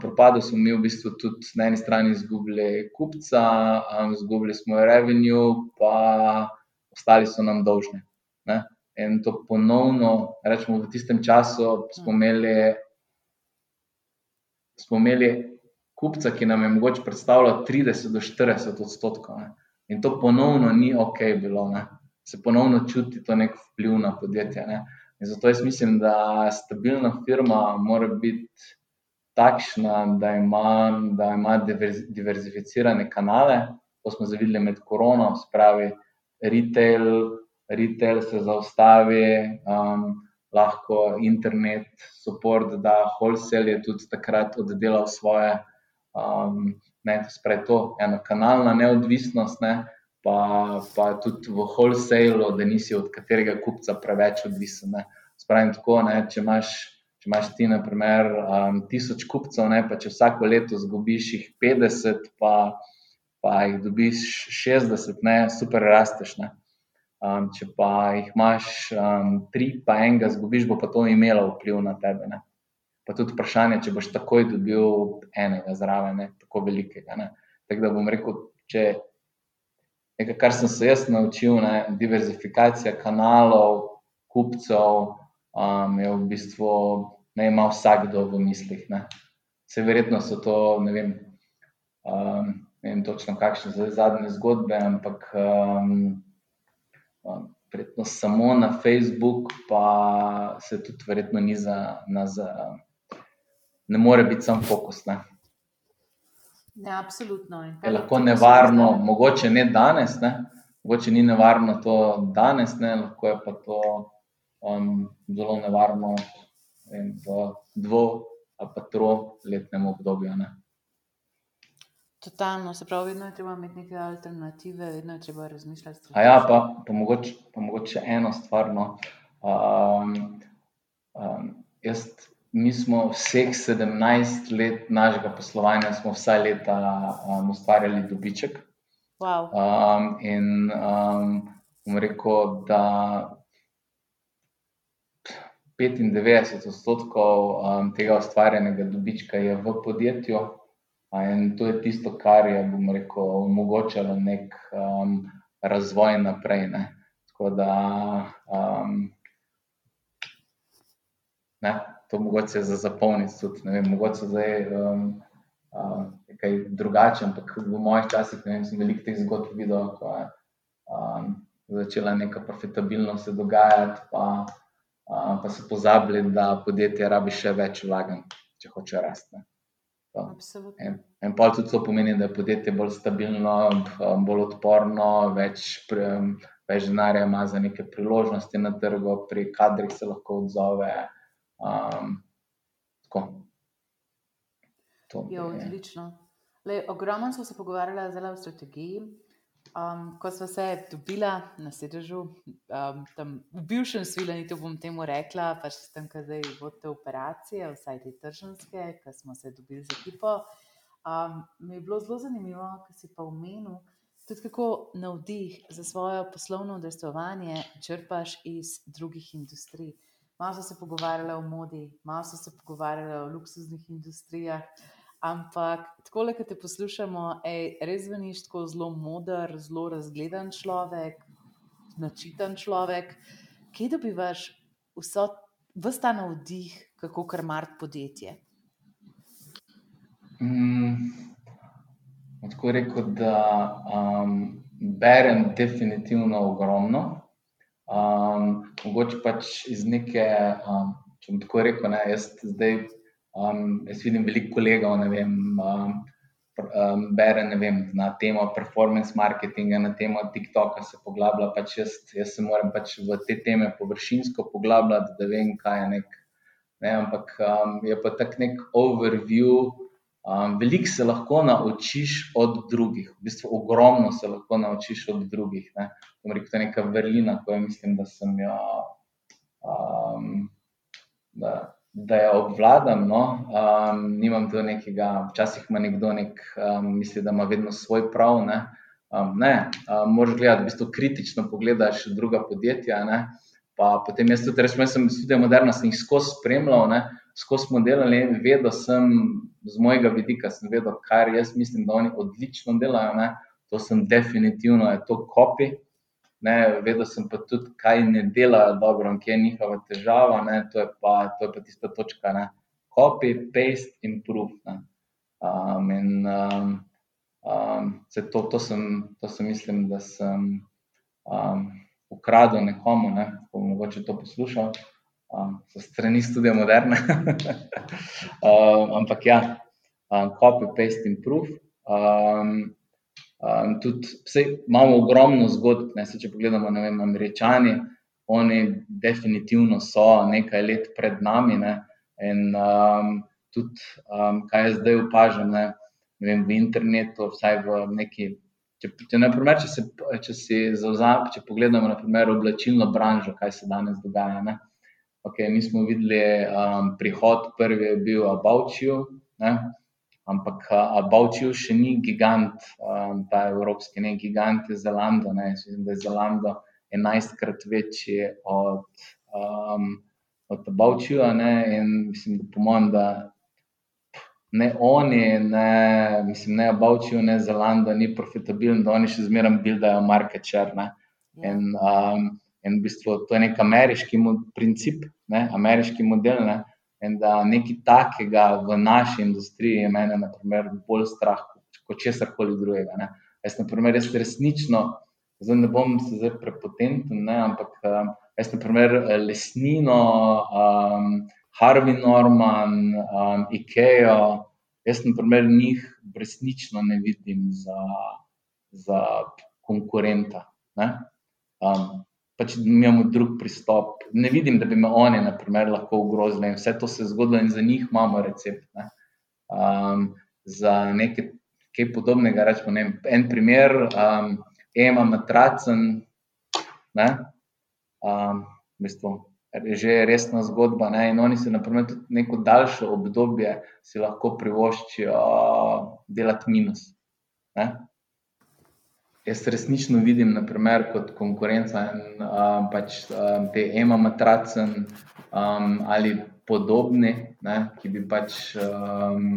propadu, smo mi v bistvu tudi na eni strani izgubili kupca, um, izgubili smo revenue, pa ostali so nam dolžni. Ne? In to ponovno, rečemo, v tistem času smo imeli, smo imeli kupca, ki nam je mogoče predstavljal 30 do 40 odstotkov. Ne. In to ponovno ni ok, bilo, ne. se ponovno čuti to nek vpliv na podjetje. Ne. In zato jaz mislim, da stabilna firma mora biti takšna, da ima, da ima diverzificirane kanale. To smo zavideli med korono, spravi retail, retail se zaustavi. Um, Lahko internet, support, da wholesale je tudi takrat oddelal svoje, Um, ne, to, to ena kanalna neodvisnost, ne, pa, pa tudi v wholesale, da nisi od katerega kupca preveč odvisen. Spravim tako, ne, če, imaš, če imaš ti, na primer, um, tisoč kupcev, ne, pa če vsako leto zgubiš jih 50, pa, pa jih dobiš 60, ne, super rasteš. Ne. Um, če pa jih imaš um, tri, pa enega zgubiš, bo pa to imelo vpliv na tebe. Ne pa tudi vprašanje, če boš takoj dobil enega zraven, ne, tako velikega. Ne. Tako da bom rekel, če nekaj, kar sem se jaz naučil, ne, diverzifikacija kanalov, kupcev, um, je v bistvu ne ima vsakdo v mislih. Ne. Vse verjetno so to, ne vem, um, ne vem točno, kakšne so zadnje zgodbe, ampak um, um, verjetno samo na Facebook, pa se tudi verjetno ni za nas. Um, ne more biti sam fokus. Ne. Ne, absolutno. Je lahko nevarno, mogoče ne danes, ne. mogoče ni nevarno to danes, ne. lahko je pa to um, zelo nevarno vem, v dvo- ali pa troletnem obdobju. Ne. Totalno, se pravi, vedno je treba imeti neke alternative, vedno je treba razmišljati. Ja, pa, pa, mogoče, pa mogoče eno stvar. No. Um, um, jaz mi smo vseh 17 let našega poslovanja, smo vsaj leta um, ustvarjali dobiček. Wow. Um, in um, rekel, da 95 odstotkov um, tega ustvarjenega dobička je v podjetju. In to je tisto, kar je rekel, omogočalo nek um, razvoj naprej. Ne. Tako da, um, ne, to mogoče za zapolniti. Tudi, vem, mogoče zdaj um, uh, je kaj drugače, ampak v mojih časih vem, sem veliko teh zgodb videl, ko je um, začela neka profitabilnost se dogajati, pa, pa so pozabili, da podjetje rabi še več vlaganj, če hoče rasti. En, en pol tudi to pomeni, da je podjetje bolj stabilno, bolj odporno, več, več denarja ima za neke priložnosti na trgu, pri kadrih se lahko odzove. Um, ja, odlično. Le, ogromno smo se pogovarjali o strategiji. Um, ko smo se dobili na sedežu, um, tam v bivšem svileni, to bom temu rekla, pa še tam, kaj zdaj vodite operacije, vsaj te tržanske, ki smo se dobili z ekipo. Um, mi je bilo zelo zanimivo, ker si pa omenil, tudi kako navdih za svoje poslovno udejstvovanje črpaš iz drugih industrij malo so se pogovarjali o modi, malo so se pogovarjali o luksuznih industrijah. Ampak, tako ki te poslušamo, ej, res zveniš tako zelo moder, zelo razgledan človek. načiten človek. Kje dobivaš vso, vsta navdih, kako krmati podjetje? Mm, tako rekel, da um, berem definitivno ogromno. Um, mogoče pač iz neke, um, če bom tako rekel, ne, jaz zdaj um, jaz vidim veliko kolegov, ne vem. Um, um, bere vem, na temo performance marketinga, na temo TikToka se poglablja. Pač jaz, jaz se moram pač v te teme površinsko poglabljati, da vem, kaj je nek. Ne, ampak um, je pa tak nek overview. Um, Veliko se lahko naučiš od drugih, v bistvu ogromno se lahko naučiš od drugih. Ne. Rekel, to je neka vrlina, ko je mislim, da sem jo. Um, da, da jo obvladam. No? Um, nimam tu nekega, včasih ima nekdo nek, um, misli, da ima vedno svoj prav. Ne, um, ne um, moraš gledati, v bistvu kritično pogledaš druga podjetja. Ne? Pa potem jaz tudi rečem, da sem tudi moderna, sem jih skozi spremljal, ne? skozi smo delali vedel sem z mojega vidika, sem vedel, kar jaz mislim, da oni odlično delajo. Ne? To sem definitivno, je to kopij ne, vedel sem pa tudi, kaj ne delajo dobro in kje je njihova težava. Ne, to, je pa, to je pa tista točka, ne, copy, paste, improve. Ne. Um, in um, um, to, to, sem, to sem mislim, da sem um, ukradel nekomu, ne, ko bo mogoče to poslušal. Um, so strani študija moderne. um, ampak ja, um, copy, paste, improve. Um, Um, tudi, vse, imamo ogromno zgodb, ne, se, če pogledamo, ne vem, američani, oni definitivno so nekaj let pred nami. Ne, in um, tudi, um, kaj jaz zdaj opažam ne, ne vem, v internetu, vsaj v neki. Če, če, naprimer, če, se, če si zauzam, če pogledamo, naprimer, oblačilno branžo, kaj se danes dogaja. Ne. Okay, mi smo videli um, prihod, prvi je bil About You, ne, Ampak Bavčil še ni gigant, ta evropski, ne gigant je Zelando. Ne, mislim, da je Zelando enajstkrat večji od, um, od Bavčila. In mislim, da po mojem, da ne oni, ne, mislim, ne Bavčil, ne Zelando ni profitabilen, da oni še zmeraj buildajo market share. Ne. Ja. In, um, in v bistvu to je nek ameriški princip, ne, ameriški model. Ne in da nekaj takega v naši industriji je meni, na primer, bolj strah kot česar koli drugega. Ne. Jaz, na primer, jaz resnično, zdaj ne bom se zdaj prepotenten, ne, ampak um, jaz, na primer, lesnino, um, Harvey Norman, um, IKEA, jaz, na primer, njih resnično ne vidim za, za konkurenta. Um, pač imamo drug pristop. Ne vidim, da bi me oni, na primer, lahko ogrozili in vse to se je zgodilo, in za njih imamo recept. Ne. Um, za nekaj, nekaj podobnega, rečemo, ne, en primer, um, Ema Matracen, ne, um, v bistvu. Že je resna zgodba. Ne? In oni se, naprimer, tudi neko daljše obdobje si lahko privoščijo delati minus. Ne? Jaz resnično vidim, naprimer, kot konkurenca in uh, pač uh, te ema matracen um, ali podobni, ne, ki bi pač um,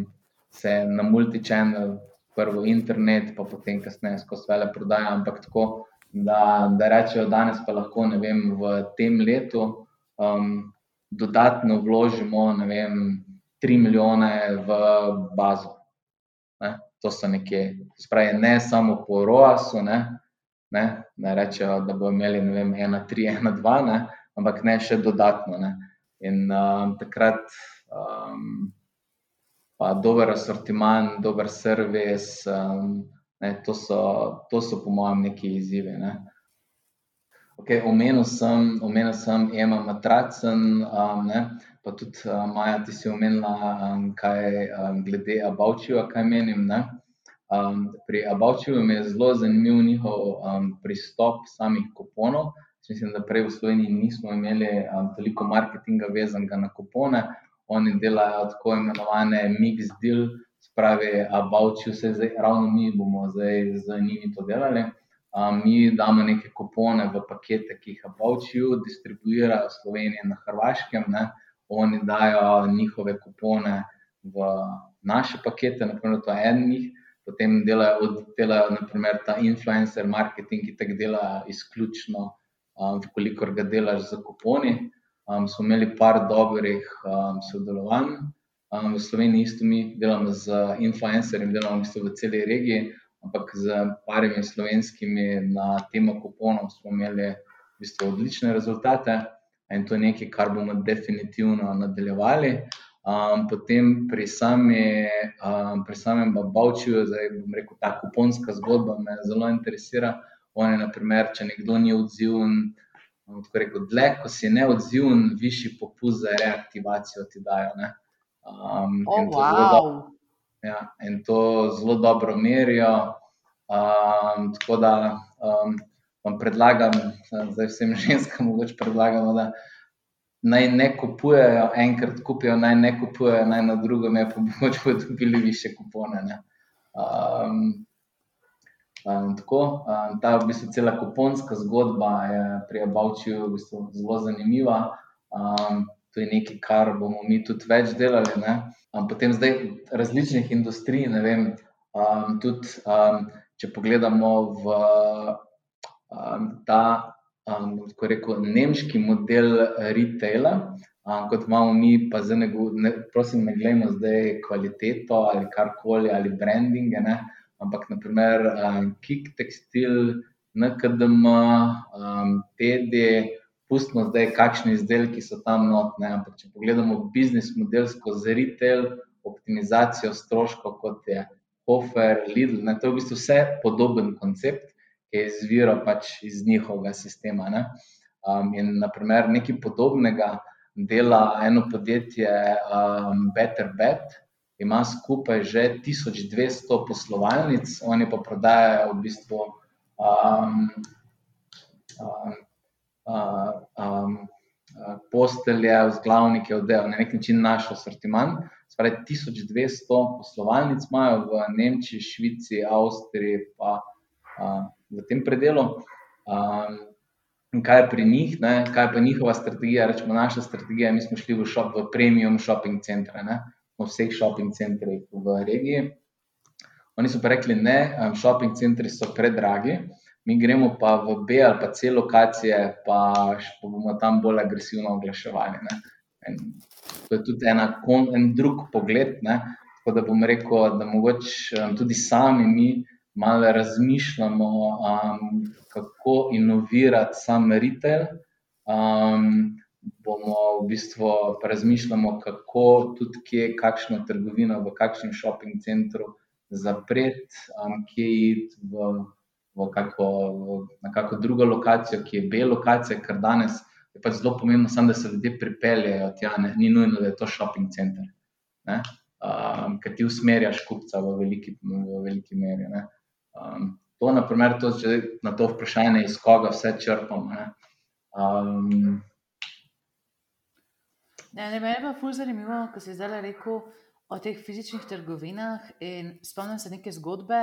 se na multi-channel, prvo internet, pa potem kasneje skozi vele prodaja, ampak tako, da, da rečejo, danes pa lahko vem, v tem letu um, dodatno vložimo vem, 3 milijone v bazo. Ne to so nekje, spravi, ne samo po ROAS-u, ne, ne, ne rečejo, da bodo imeli vem, ena, tri, ena, dva, ne, ampak ne še dodatno. Ne. In um, takrat um, pa dober asortiman, dober servis, um, ne, to, so, to so po mojem neki izzivi. Ne. Okay, omenil sem, omenil sem, ema matracen, um, ne, pa tudi uh, Maja, ti si omenila, um, kaj um, glede Abavčija, kaj menim. Um, pri Abavčiju je zelo zanimiv njihov um, pristop samih kuponov. Mislim, da prej v Sloveniji nismo imeli um, toliko marketinga vezanega na kupone. Oni delajo tako imenovane mix deal, spravi Abavčiju, vse zdaj, ravno mi bomo zdaj z njimi to delali. Um, mi damo neke kupone v pakete, ki jih Abavčiju distribuirajo v Sloveniji in na Hrvaškem. Ne oni dajo njihove kupone v naše pakete, naprimer, to je en njih, potem delajo, delajo naprimer, ta influencer marketing, ki tako dela izključno um, kolikor ga delaš za kuponi. Um, smo imeli par dobrih um, sodelovanj. Um, v Sloveniji isto mi delamo z influencerjem, delamo v, v celi regiji, ampak z parimi slovenskimi na temo kuponov smo imeli v bistvu odlične rezultate in to je nekaj, kar bomo definitivno nadaljevali. Um, potem pri, sami, um, pri samem Bavčiju, zdaj bom rekel, ta kuponska zgodba me zelo interesira. On je, naprimer, če nekdo ni odziven, tako rekel, dlje, ko si neodziven, višji popust za reaktivacijo ti dajo. Um, oh, in, to wow. ja, in to zelo dobro merijo. Um, tako da um, vam predlagam, da vsem ženskam mogoče predlagamo, da naj ne kupujejo, enkrat kupijo, naj ne kupujejo, naj na drugo ne, pa mogoče bodo dobili više kupone. Um, um, tako, um, ta v bistvu cela kuponska zgodba je pri Abavčiju v bistvu zelo zanimiva. Um, to je nekaj, kar bomo mi tudi več delali. Um, potem zdaj različnih industrij, ne vem, um, tudi um, če pogledamo v um, ta, um, kako rekel, nemški model retaila, um, kot imamo mi, pa zdaj ne, ne, prosim, ne gledamo zdaj kvaliteto ali karkoli ali branding, ne, ampak naprimer um, Kik Textil, NKDM, um, TD. Pustimo zdaj, kakšni izdelki so tam notne. Ampak, če pogledamo biznis model skozi retail, optimizacijo stroškov, kot je Hofer, Lidl, ne, to je v bistvu vse podoben koncept je izviral pač iz njihovega sistema. Ne? Um, in naprimer nekaj podobnega dela eno podjetje, um, Better Bet, ima skupaj že 1200 poslovalnic, oni pa prodajajo v bistvu um, um, um, postelje, vzglavnike, oddelke, na nek način naš asortiment. Spravi, 1200 poslovalnic imajo v Nemčiji, Švici, Avstriji, pa uh, v tem predelu. Um, kaj je pri njih, ne? kaj pa njihova strategija? Rečemo, naša strategija, mi smo šli v, shop, v premium shopping centre, ne? v vseh shopping centrih v regiji. Oni so pa rekli, ne, shopping centri so predragi, mi gremo pa v B ali pa C lokacije, pa, pa bomo tam bolj agresivno oglaševali. To je tudi ena, en drug pogled. Ne? Tako da bom rekel, da mogoče um, tudi sami mi malo razmišljamo, um, kako inovirati sam retail. Um, bomo v bistvu razmišljali, kako tudi kje, kakšno trgovino, v kakšnem shopping centru zapreti, um, kje iti v, v, kako, na kakšno drugo lokacijo, ki je B lokacija, ker danes je pač zelo pomembno, sam, da se ljudje pripeljejo tja, ne, ni nujno, da je to shopping center. Um, ker ti usmerjaš kupca v veliki, v veliki meri. Ne. Um, to, naprimer, to, če na to vprašanje, iz koga vse črpamo. Um, Ne, ne, meni je pa ful zanimivo, ko si zdaj rekel o teh fizičnih trgovinah. Spomnim se neke zgodbe,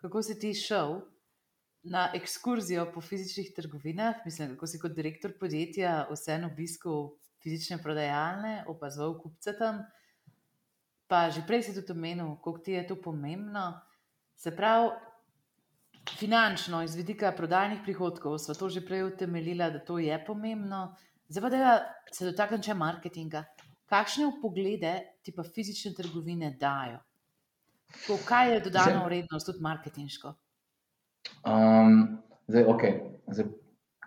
kako si ti šel na ekskurzijo po fizičnih trgovinah. Mislim, kako si kot direktor podjetja vseeno obiskal fizične prodajalne, opazoval kupce tam. Pa že prej si tudi omenil, koliko ti je to pomembno. Se pravi, finančno, iz vidika prodajnih prihodkov, smo to že prej utemeljili, da to je pomembno. Zdaj pa da se dotaknem še marketinga. Kakšne upoglede ti pa fizične trgovine dajo? Ko, kaj je dodana vrednost, tudi marketinško? Um, zdaj, ok. Zdaj,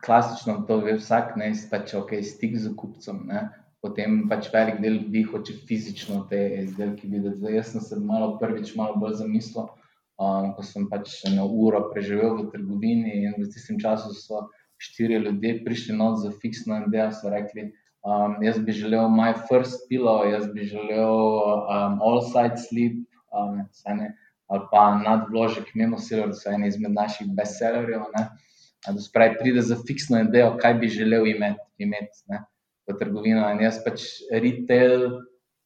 klasično to ve vsak, ne pač ok, stik z kupcem. Ne? Potem pač velik del ljudi hoče fizično te izdelke videti. Zdaj, jaz sem se malo prvič malo bolj zamislil um, ko sem pač eno uro preživel v trgovini in v tistem času so štiri ljudje prišli not za fiksno in da so rekli, um, jaz bi želel my first pillow, jaz bi želel um, all side sleep, um, ne, ali pa nadvložek mimo silo, da so eni izmed naših bestsellerjev. Da se pravi, pride za fiksno idejo, kaj bi želel imeti, imeti ne, v trgovino. In jaz pač retail,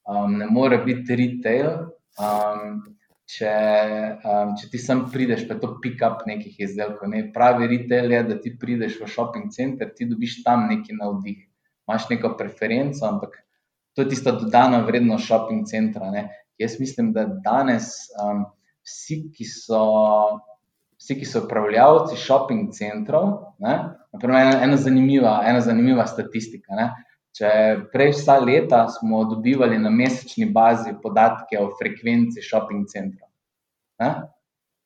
um, ne more biti retail, um, če, um, če ti sem prideš, pa je to pick-up nekih izdelkov. Ne? Pravi retail je, da ti prideš v shopping center, ti dobiš tam neki navdih, imaš neko preferenco, ampak to je tista dodana vrednost shopping centra. Ne? Jaz mislim, da danes um, vsi, ki so vsi, ki so upravljavci shopping centrov, ne, naprimer, ena, ena, zanimiva, ena zanimiva statistika. Ne. Če prej vsa leta smo dobivali na mesečni bazi podatke o frekvenci shopping centrov. Ne.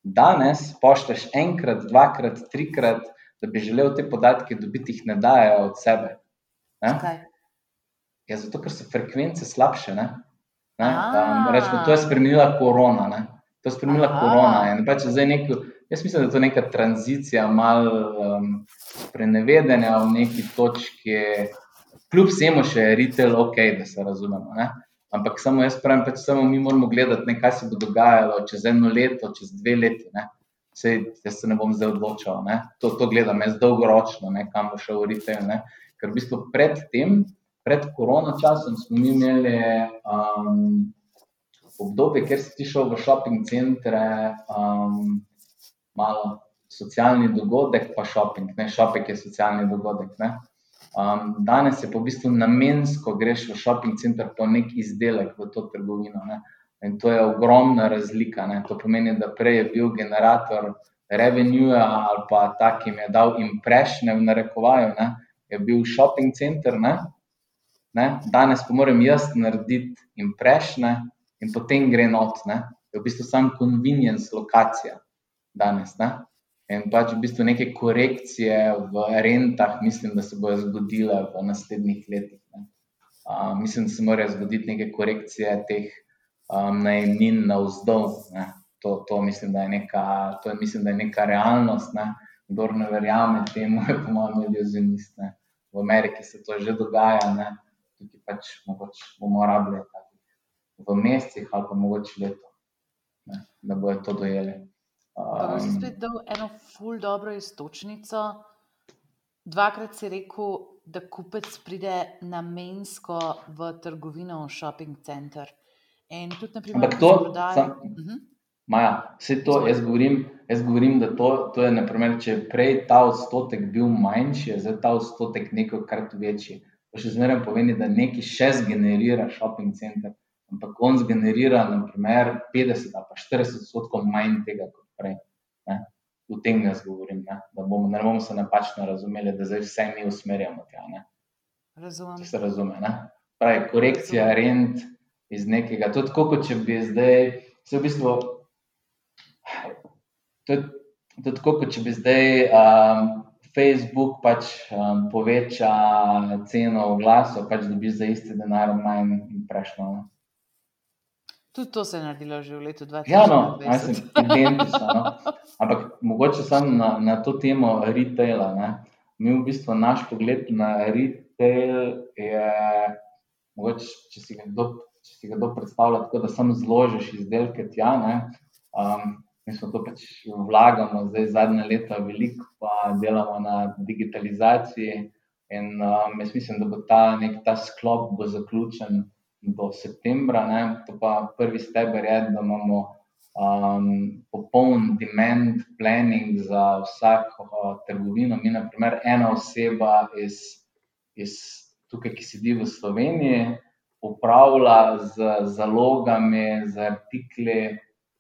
Danes pošteš enkrat, dvakrat, trikrat, da bi želel te podatke dobiti, jih ne dajo od sebe. Ja, zato, ker so frekvence slabše. Ne? Ne? Um, rečemo, to je spremenila korona. Ne? To je spremenila Aha. korona. Pač nek, jaz mislim, da je to neka tranzicija, malo um, prenevedanja v neki točki, kljub vsemu še je retail ok, da se razumemo. Ne? Ampak samo jaz pravim, pač samo mi moramo gledati, ne, kaj se bo dogajalo čez eno leto, čez dve leti. Sej, jaz se ne bom zdaj odločil, to, to gledam jaz dolgoročno, ne, kam bo šel retail. Ne. Ker v bistvu pred tem, pred korona časom, smo mi imeli um, obdobje, kjer si šel v shopping centre, um, malo socialni dogodek, pa shopping. Ne, shopping je socialni dogodek. Ne. Um, danes je pa v bistvu namensko greš v shopping center po nek izdelek v to trgovino. Ne? In to je ogromna razlika. Ne? To pomeni, da prej je bil generator revenue ali pa ta, ki mi je dal imprešne v narekovaju, ne? je bil shopping center. Ne? Ne? Danes pa moram jaz narediti imprešne in potem gre not. Ne? Je v bistvu sam convenience lokacija danes. Ne? In pač v bistvu neke korekcije v rentah, mislim, da se bodo zgodile v naslednjih letih. Uh, mislim, da se morajo zgoditi neke korekcije teh um, najemnin na vzdolj. To, to, mislim, da neka, to je, mislim, da je neka realnost. Ne? Kdor ne verjame temu, je po mojem iluzionist. Ne? V Ameriki se to že dogaja, ne? tukaj pač mogoče bomo rabili v mesecih ali pa mogoče leto, ne? da bojo to dojeli. Pa si spet dal eno ful dobro istočnico. Dvakrat si rekel, da kupec pride namensko v trgovino, v shopping center. In tudi, naprimer, Ampak to, prodajo... sam, uh mhm. -huh. Maja, vse to jaz govorim, jaz govorim, da to, to je, naprimer, če je prej ta odstotek bil manjši, je zdaj ta odstotek nekajkrat večji. To še zmeraj pomeni, da nekaj še zgenerira shopping center, ampak on zgenerira, naprimer, 50 ali pa 40 odstotkov manj tega, kot prej. Ne? V tem jaz govorim, ne? da bomo, ne bomo se napačno razumeli, da zdaj vse mi usmerjamo tja. Razumem. Če se razume. Ne? Pravi, korekcija rent iz nekega. To je tako, kot če bi zdaj, vse v bistvu. To je, to je tako, kot če bi zdaj um, Facebook pač um, poveča ceno oglasov, pač dobiš za iste denar manj in prejšnjo. Tudi to se je naredilo že v letu 2020. Ja, no, mislim, identično. No. Ampak mogoče samo na, na to temo retaila. Ne. Mi v bistvu naš pogled na retail je, mogoče, če si ga kdo, če si ga kdo predstavlja tako, da samo zložiš izdelke tja. Um, mi smo to pač vlagamo, zdaj zadnje leta veliko, pa delamo na digitalizaciji. In um, jaz mislim, da bo ta, nek, ta sklop bo zaključen do septembra. Ne. To pa prvi steber je, da imamo um, popoln demand planning za vsako uh, trgovino. Mi, na primer, ena oseba iz, iz tukaj, ki sedi v Sloveniji, upravlja z zalogami, z artikli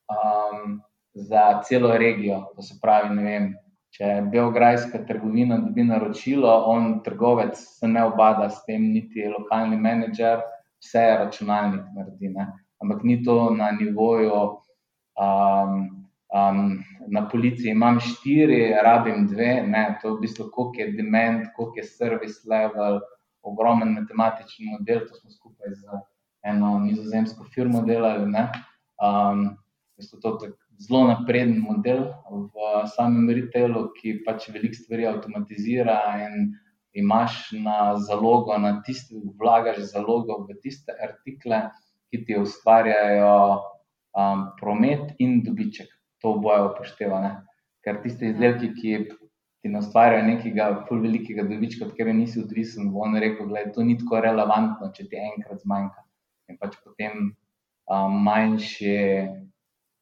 um, za celo regijo. To se pravi, vem. Če je Beograjska trgovina dobi naročilo, on, trgovec, se ne obada s tem, niti lokalni menedžer, vse računalnik naredi. Ne? Ampak ni to na nivoju, um, um, na policiji imam štiri, rabim dve, ne? to je v bistvu, koliko je demand, koliko je service level, ogromen matematični model, to smo skupaj z eno nizozemsko firmo delali. Um, to je zelo napreden model v samem retailu, ki pač veliko stvari avtomatizira in imaš na zalogo, na tiste, vlagaš zalogo v tiste artikle, ki ti ustvarjajo um, promet in dobiček. To oboje upoštevane. Ker tiste izdelke, ki ti ne ustvarjajo nekega velikega dobička, od katerega nisi odvisen, bo on rekel, da to ni tako relevantno, če ti enkrat zmanjka. In pač potem um, manjši,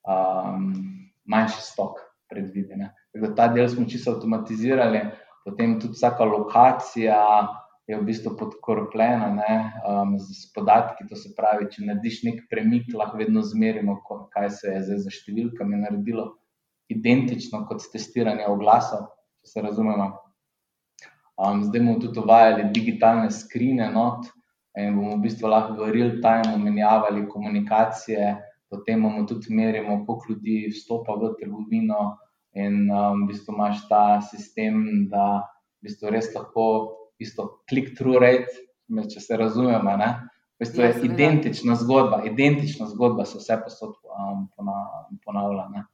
um, manjši stok predviden. Ta del smo čisto avtomatizirali potem tudi vsaka lokacija je v bistvu podkorpljena um, z podatki. To se pravi, če narediš nek premik, lahko vedno zmerimo, kaj se je zdaj za številkami naredilo. identično kot testiranje oglasov, če se razumemo. Um, zdaj bomo tudi uvajali digitalne skrine not in bomo v bistvu lahko v real time menjavali komunikacije, potem bomo tudi merili, koliko ljudi vstopa v trgovino in um, v bistvu imaš ta sistem, da v bistvu res lahko isto click-through rate, če se razumemo, ne. V bistvu je Ja, identična zgodba, identična zgodba se vse posod um, pona- ponavlja, ne.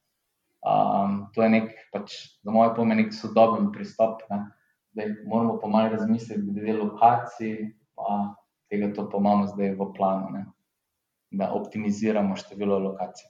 Um, to je nek, pač, za moje pojme, nek sodoben pristop, ne. Zdaj moramo pa malo razmisliti glede lokacij, pa tega to pa imamo zdaj v planu, ne. Da optimiziramo število lokacij.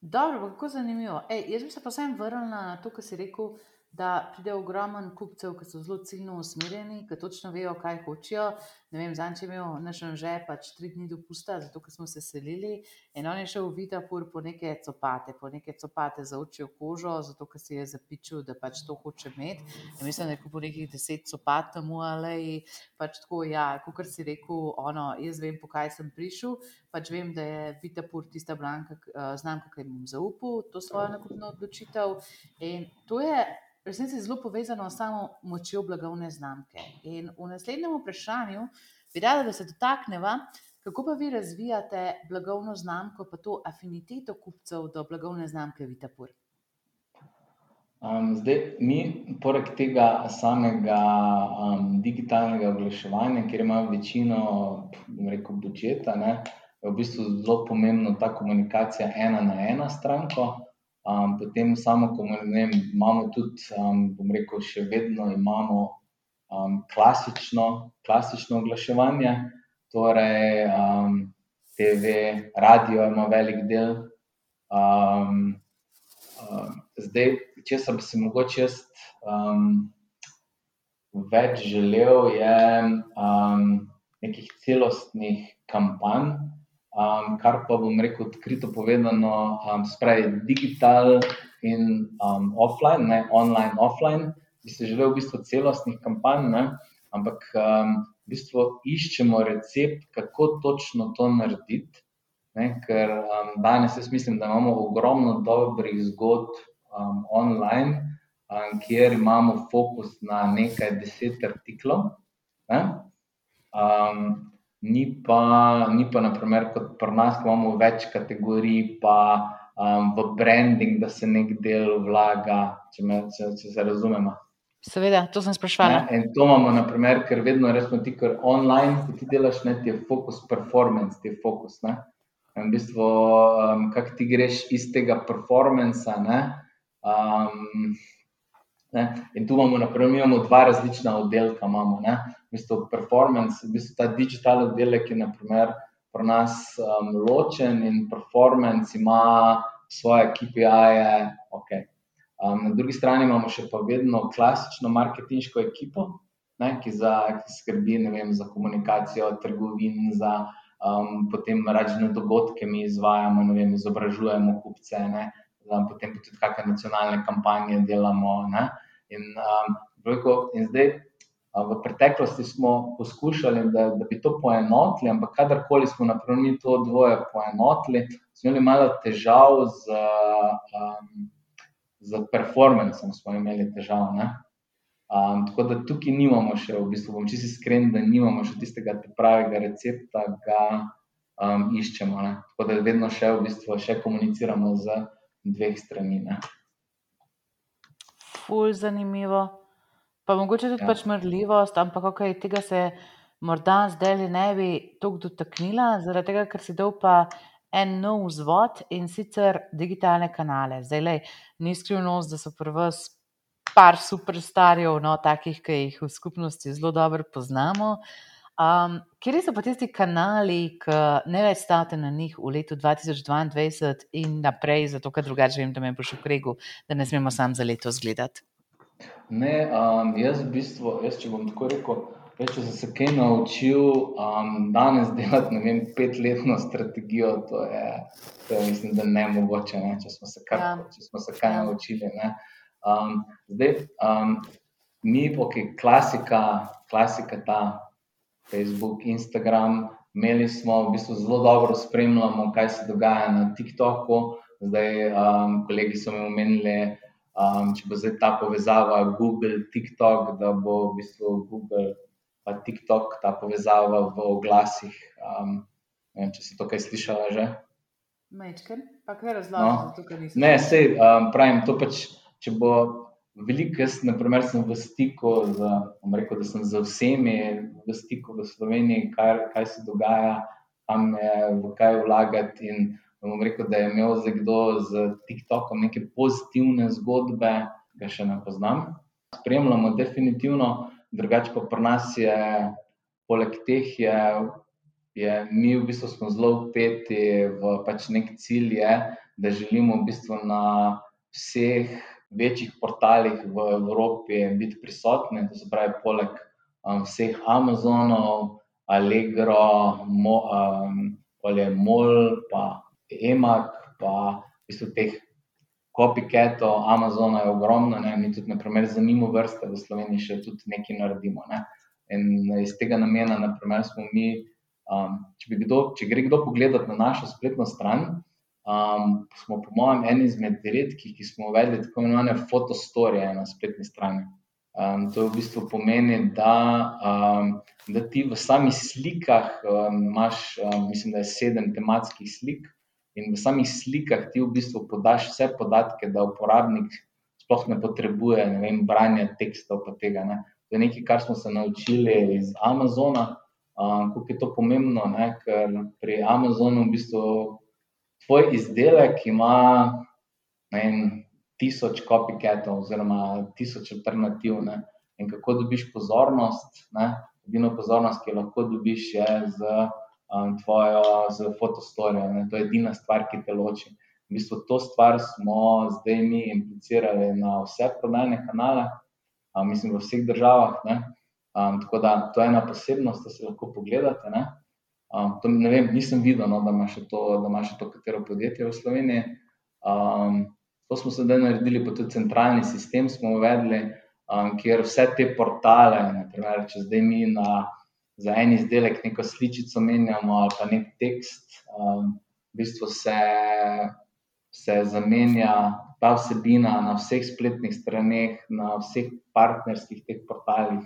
Dobro, kako zanimivo. Ej, jaz bi se pa vsem vrnila na to, kar si rekel, da pride ogromen kupcev, ki so zelo ciljno usmerjeni, ki točno vejo, kaj hočejo. Ne vem, zanj je imel naš že pač tri dni dopusta, zato smo se selili in on je šel v Vitapur po neke copate, po neke copate za očjo kožo, zato ker si je zapičil, da pač to hoče imeti. In mislim, da je kupil nekih deset copat tam v Aleji, pač tako, ja, kot si rekel, ono, jaz vem, po kaj sem prišel, pač vem, da je Vitapur tista blanka, eh, znamka, ki jim zaupal to svojo nakupno odločitev. In to je resnici zelo povezano s samo močjo blagovne znamke. In v naslednjem vprašanju bi rada, da se dotakneva, kako pa vi razvijate blagovno znamko, pa to afiniteto kupcev do blagovne znamke Vitapur. Um, zdaj, mi, poleg tega samega um, digitalnega oglaševanja, kjer imamo večino, bom rekel, budžeta, ne, je v bistvu zelo pomembna ta komunikacija ena na ena stranko. Um, potem samo, ne vem, imamo tudi, um, bom rekel, še vedno imamo um, klasično, klasično oglaševanje, torej um, TV, radio ima velik del. Um, um, zdaj, če sem si mogoče jaz um, več želel, je um, nekih celostnih kampanj, um, kar pa bom rekel odkrito povedano, um, spravi digital in um, offline, ne online, offline. Bi si želel v bistvu celostnih kampanj, ne, ampak um, v bistvu iščemo recept, kako točno to narediti. Ne, ker um, danes jaz mislim, da imamo ogromno dobrih zgodb um, online, um, kjer imamo fokus na nekaj deset artiklov. Ne? Um, ni pa, ni pa naprimer, kot pri nas, ko imamo več kategorij, pa um, v branding, da se nek del vlaga, če, me, če, če se razumemo. Seveda, to sem Ne? sprašvala. In to imamo, naprimer, ker vedno resno ti, ker online, ko ti delaš, ne, ti je fokus performance, ti je fokus. Ne? In v bistvu, um, kako ti greš iz tega performansa. Ne? Um, ne? In tu imamo, naprimer, imamo dva različna oddelka. Imamo, ne? v bistvu performance, v bistvu ta digital oddelek je naprimer, pri nas um, ločen in performance ima svoje KPI-je. Okay. Um, na drugi strani imamo še pa vedno klasično marketinško ekipo, ne, ki, za, ki skrbi vem, za komunikacijo trgovin, za um, potem različne dogodke mi izvajamo, vem, izobražujemo kupce, ne, potem pa tudi kakšne nacionalne kampanje delamo. In, um, veliko, in zdaj a, v preteklosti smo poskušali, da, da bi to poenotili, ampak kadarkoli smo mi to dvoje poenotili, smo imeli malo težav z. Um, z performancem smo imeli težav. ne. Um, tako da tukaj nimamo še, v bistvu, bom čisto iskren, da nimamo še tistega pravega recepta, ga um, iščemo. Ne. Tako da vedno še, v bistvu, še komuniciramo z dveh strani. Ne. Ful zanimivo. Pa mogoče tudi Ja. pač mrljivost, ampak okay, tega se morda zdaj ne bi tako dotaknila, zaradi tega, ker si dal pa en nov vzvod in sicer digitalne kanale. Zdaj, lej, ni skrivnost, da so pri vas par superstarjev, no, takih, ki jih v skupnosti zelo dobro poznamo. Um, kje so pa tisti kanali, ki ne več stavite na njih v letu 2022 in naprej, zato ker drugače vem, da me boš ukregal, da ne smemo sam za leto zgledati? Ne, um, jaz v bistvu, jaz, če bom tako rekel, jaz, če sem se kaj naučil, um, danes delati, ne vem, petletno strategijo, to je, to je mislim, da ne mogoče, ne, če smo se, kar, Ja. če smo se kaj Ja. naučili. Ne. Um, zdaj, um, mi, ok, klasika, klasika ta Facebook, Instagram, imeli smo v bistvu zelo dobro spremljamo, kaj se dogaja na TikToku, zdaj um, kolegi so mi omenili, um, če bo zdaj ta povezava Google, TikTok, da bo v bistvu Google pa TikTok ta povezava v oglasih. Um, vem, če si to kaj slišala že. Mečken, pa kaj razlagam, no. tukaj nisem. Ne, sej, um, pravim, to pač, če bo veliko, jaz naprimer sem v stiku z, rekel, sem z vsemi v stiku v Sloveniji, kaj, kaj se dogaja, kam je, v kaj vlagati in bom rekel, da je imel za kdo z TikTokom neke pozitivne zgodbe, ga še ne poznam. Spremljamo definitivno, drugače pa pri nas je, poleg teh je, je mi v bistvu smo zelo upeti v pač nek cilj, je, da želimo v bistvu na vseh večjih portalih v Evropi biti prisotni, to se pravi, poleg um, vseh Amazonov, Allegro, Mo, um, Mol, pa Emak, pa v bistvu teh copycatov, Amazona je ogromno, ne? mi tudi, naprimer, za mimo vrste v Sloveniji še nekaj naredimo. Ne? In iz tega namena, naprimer, smo mi, um, če, kdo, če gre kdo pogledat na našo spletno stran, um, smo, po mojem, eni izmed redkih, ki smo uvedli tako imenovane fotostorije na spletni strani. Um, to v bistvu pomeni, da, um, da ti v samih slikah um, imaš, um, mislim, da je sedem tematskih slik, In v samih slikah ti v bistvu podaš vse podatke, da uporabnik sploh ne potrebuje ne vem, branja tekstov. Tega, ne. To je nekaj, kar smo se naučili iz Amazona, um, kako je to pomembno, ne, ker pri Amazonu v bistvu tvoj izdelek ima vem, tisoč copycatov oziroma tisoč alternativ. Ne. In kako dobiš pozornost, edino pozornost, ki jo lahko dobiš, je z um, tvojo z fotostorijo. To je edina stvar, ki te loči. V bistvu to stvar smo zdaj mi implicirali na vse prodajne kanale, um, mislim, v vseh državah. Um, tako da to je ena posebnost, da se lahko pogledate. Ne? Um, ne vem, nisem videl, no, da ima še to, da ima še to katero podjetje v Sloveniji. Um, to smo sedaj naredili, pa tudi centralni sistem smo uvedli, um, kjer vse te portale, naprimer, če zdaj mi na za en izdelek neko sličico menjamo ali pa nek tekst, um, v bistvu se, se zamenja ta vsebina na vseh spletnih straneh, na vseh partnerskih teh portalih.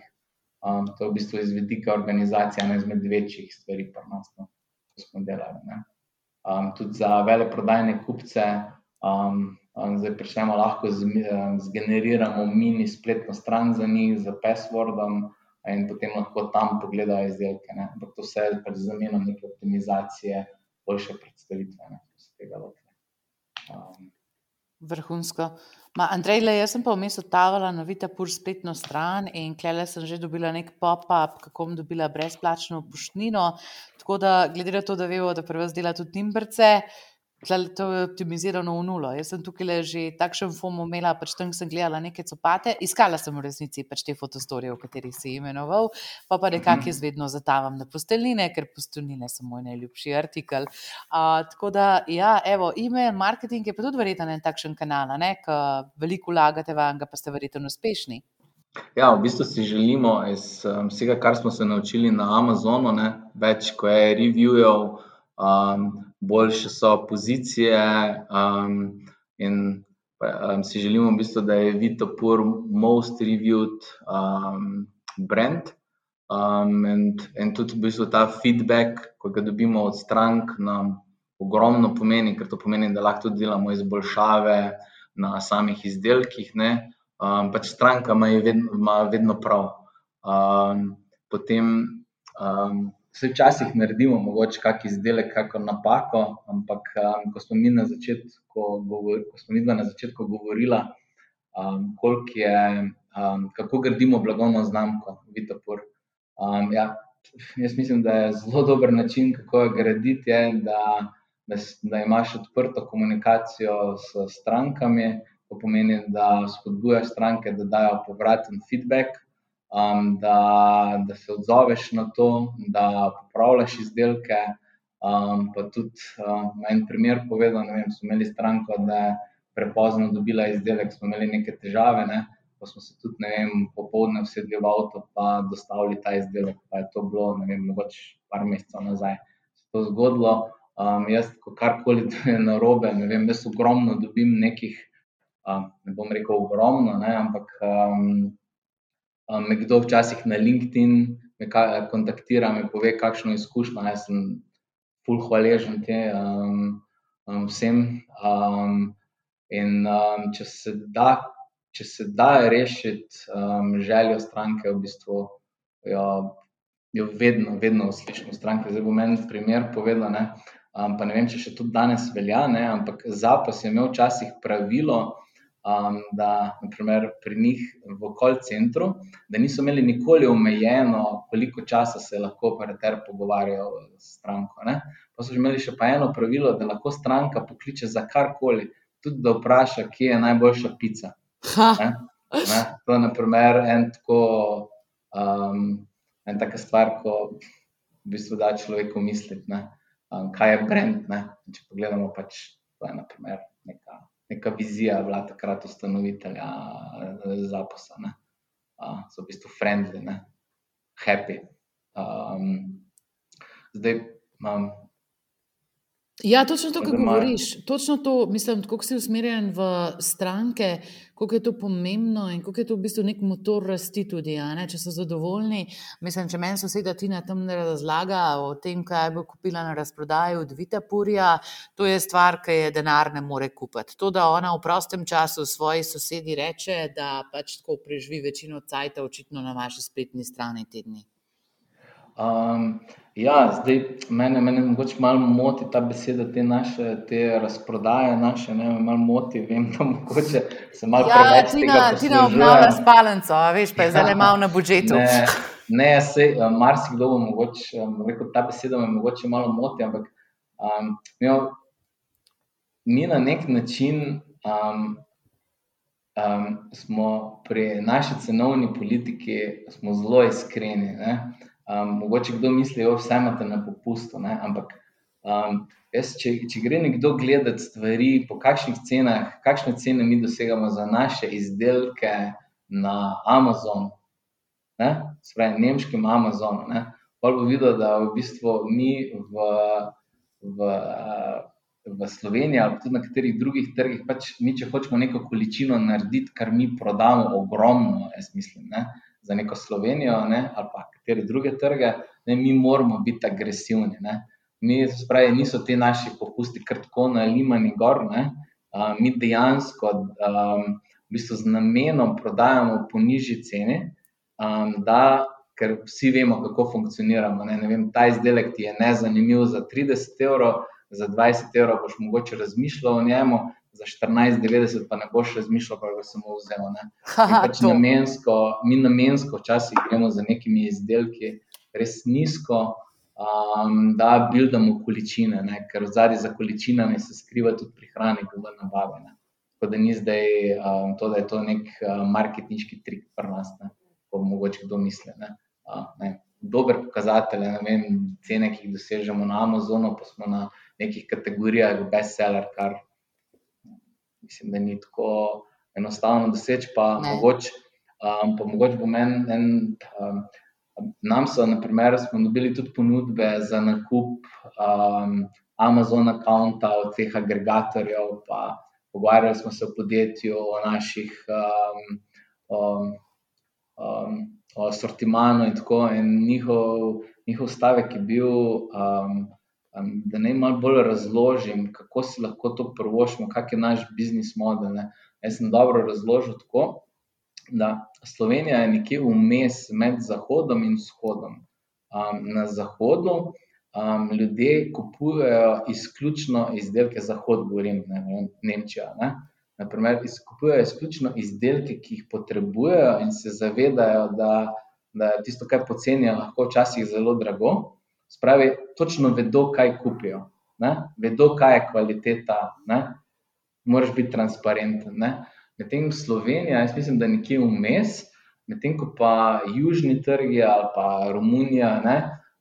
Um, to je v bistvu iz vidika organizacije ena izmed večjih stvari, pa nas, no, ko smo delali. Um, tudi za veleprodajne kupce, um, um, zdaj prišljemo lahko z, um, zgeneriramo mini spletno stran za njih, z passwordom in potem lahko tam pogledajo izdelke. Ne? Ampak to vse je pač z namenom neke optimizacije, boljše predstavitve, ne? ko se tega lotevajo. Um. Vrhunsko. Ma, Andrej, le, jaz sem pa vmes odtavala na Vita Pur spletno stran in klele sem že dobila nek pop-up, kako bom dobila brezplačno poštnino. Tako da, glede na to, da vemo, da prvo zdela tudi timbrce, to je optimizirano v nulo. Jaz sem tukaj že takšen FOMO imela, pač tam sem gledala neke copate, iskala sem v resnici pač te fotostorije, o katerih si imenoval, pa pa nekako jaz vedno zatavam na posteljine, ker posteljine so moj najljubši artikel. Uh, tako da, ja, evo, email marketing je pa tudi verjetno en takšen kanal, ki veliko vlagate vam, pa ste verjetno uspešni. Ja, v bistvu si želimo iz um, vsega, kar smo se naučili na Amazonu, ne, več kot je reviewov, boljše so pozicije. In si želimo, v bistvu, da je Vitopur most reviewed brand. Um, in, tudi v bistvu ta feedback, ki ga dobimo od strank, nam ogromno pomeni, ker to pomeni, da lahko tudi delamo izboljšave na samih izdelkih. Um, pač stranka ima vedno, prav. Potem Vse včasih naredimo, mogoče kakšen izdelek, kakšno napako, ampak um, ko smo mi na začetku, govor, ko smo mi na začetku govorili, um, je, um, kako gradimo blagovno znamko, Vitapur. Um, ja, jaz mislim, da je zelo dober način, kako jo graditi, je, da, da, da imaš odprto komunikacijo s strankami. To pomeni, da spodbujaš stranke, da dajo povraten feedback um, da, da se odzoveš na to, da popravljaš izdelke. Um, pa tudi um, en primer povedal, da smo imeli stranko, da je prepozno dobila izdelek, smo imeli neke težave. Ne? Pa smo se tudi, ne vem, popoldne vsedli v avto, pa dostavili ta izdelek. Pa je to bilo, ne vem, mogoče par mesecev nazaj. Se to zgodilo. Um, jaz, ko karkoli je na robe, ne vem, jaz ogromno dobim nekih, um, ne bom rekel ogromno, ne, ampak um, um, me kdo včasih na LinkedIn me kontaktira, me pove, kakšno izkušnjo. Jaz sem full hvaležen te, um, um, vsem. Um, in um, če se da, če se da rešiti um, željo stranke, v bistvu jo, jo vedno, vedno slišimo stranke. Zdaj bom en primer povedal. Ne. Um, pa ne vem, če še tudi danes velja, ne, ampak Zapos je imel včasih pravilo, um, da naprimer, pri njih v call centru, da niso imeli nikoli omejeno, koliko časa se lahko operater pogovarja s stranko. Ne. Pa so imeli še pa eno pravilo, da lahko stranka pokliče za karkoli, tudi da vpraša, kje je najboljša pica. Ne. Ne. To je naprimer en tako. Um, en taka stvar, ko v bistvu da človeku misliti um, kaj je brend. Ne? Če pogledamo, pač, to je naprimer, neka, neka vizija bila takrat ustanovitelja eh, zaposlene. Uh, so v bistvu friendly, ne? happy. Um, zdaj imam Ja, točno to, kar govoriš. Točno to, mislim, kako si usmerjen v stranke, kako je to pomembno in kako je to v bistvu nek motor rasti tudi. Če so zadovoljni, mislim, če meni soseda Tina tam ne razlaga o tem, kaj bo kupila na razprodaji od Vita Purja, to je stvar, ki je denar ne more kupiti. To, da ona v prostem času svoji sosedi reče, da pač tako preživi večino cajta, očitno na vaši spletni strani tedni. Um, Ja, zdaj mene, mene mogoče malo moti ta beseda, te naše, te razprodaje naše, ne, malo moti, vem, da mogoče se malo ja, preveč tega ti na obnavlja spalnico, veš, pa je zelo malo na budžetu. Ne, ne se, marsikdo bo mogoče, rekel, ta beseda me mogoče malo moti, ampak um, mi na nek način um, um, smo pri naši cenovni politiki zelo iskreni. Ne. Um, mogoče kdo misli, da vse imate na popustu, ne? ampak um, jaz, če, če gre nekdo gledati stvari, po kakšnih cenah, kakšne cene mi dosegamo za naše izdelke na Amazonu, spravi nemškem Amazonu, pa bo videl, da v bistvu mi v, v, v Sloveniji ali tudi na katerih drugih trgih, pač mi, če hočemo neko količino narediti, kar mi prodamo ogromno, jaz mislim. Ne? Za neko Slovenijo ne, ali pa katere druge trge, ne, mi moramo biti agresivni. Ne. Mi, spravi, niso ti naši popusti kar tako na Limani gor. Ne. Uh, mi dejansko um, v bistvu z namenom prodajamo po nižji ceni, um, da, ker vsi vemo, kako funkcioniramo. Ne. Ne vem, ta izdelek ti je nezanimiv za 30 evrov, za 20 evrov boš mogoče razmišljal o njemu, za 14,90 pa ne boš razmišljal, pa ga samo vzel. Pač namensko, mi namensko včasih gremo za nekimi izdelki res nizko, um, da buildamo količine, ne? ker zadnji za količinami se skriva tudi prihranek v nabavi. Ne? Tako da ni zdaj um, to, da je to nek uh, marketinški trik pri nas, kot mogoče kdo misli. Ne? Uh, ne? Dober pokazatelj je, vem, cene, ki jih dosežemo na Amazonu, pa smo na nekih kategorijah bestseller, kar mislim, da ni tako enostavno doseči. Pa mogoče um, mogoč bo meni en. Um, nam so, na primer, smo dobili tudi ponudbe za nakup um, Amazon računa od teh agregatorjev, pa pogovarjali smo se o podjetju, o naših. Um, um, um, O sortimanu in tako, in njihov, njihov stavek je bil, um, um, da naj malo bolj razložim, kako si lahko to prvošimo, kak je naš biznis model. Ne. Jaz sem dobro razložil tako, da Slovenija je nekje vmes med Zahodom in Vzhodom. Um, na Zahodu um, ljudje kupujejo izključno izdelke, Zahod, govorim, ne, Nemčija. Ne. Naprimer, kupujejo izključno izdelke, ki jih potrebujejo, in se zavedajo, da, da je tisto, kar poceni, lahko včasih zelo drago. Spravi, točno vedo, kaj kupijo, ne? vedo, kaj je kvaliteta, ne? moraš biti transparenten. Medtem Slovenija, jaz mislim, da je nekje vmes, medtem ko pa južni trgi ali pa Romunija, ne?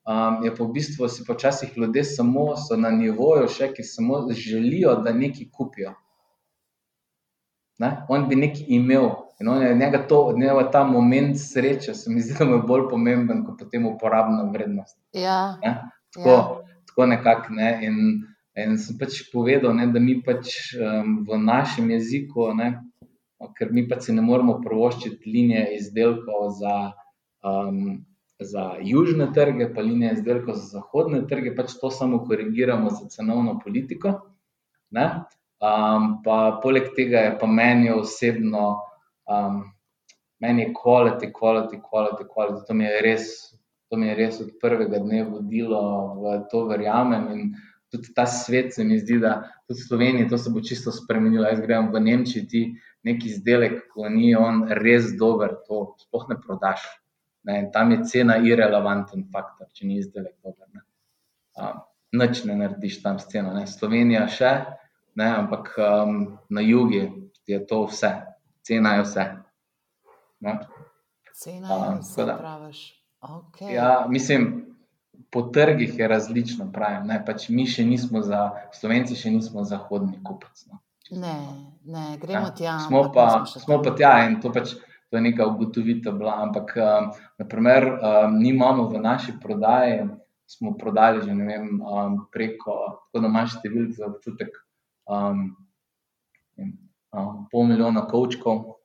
Um, je pa v bistvu si počasih ljudje samo na nivoju, še ki samo želijo, da nekaj kupijo. Ne? On bi nekaj imel, In on je njega to, njega ta moment sreče, se mi zdi, da je bolj pomemben kot potem uporabna vrednost. Ja, ne? Tako, ja. tako nekako. Ne? In In sem pač povedal, ne, da mi pač um, v našem jeziku, ne, ker mi pač ne moremo provoščiti linije izdelkov za, um, za južne trge, pa linije izdelkov za zahodne trge, pač to samo korigiramo za cenovno politiko. Um, pa poleg tega je pa meni osebno, um, meni je quality, quality, quality, quality. To mi je res, to mi je res od prvega dne vodilo v to, verjamem. In tudi ta svet se mi zdi, da tudi v Sloveniji to se bo čisto spremenilo. Jaz grem v Nemčijo, ti neki izdelek, ko ni on res dober, to sploh ne prodaš. Ne? Tam je cena irrelevanten faktor, če ni izdelek dober. Ne? Um, Noč ne narediš tam sceno, ne? Slovenija še, ne? ampak um, na jugu je to vse, cena je vse. Ne? Cena je um, vse, praviš. Okay. Ja, mislim, po trgih je različno, pravim. Pač mi še nismo za, Slovenci še nismo zahodni kupec. No. Ne, ne, gremo ja, tja. Smo pa, smo pa tja in to, pač, to je neka ugotovitev. Bila. Ampak, um, naprimer, um, mi imamo v naši prodaji, smo prodali že vem, um, preko, tako da imaš številk za občutek, um, um, pol milijona kočkov.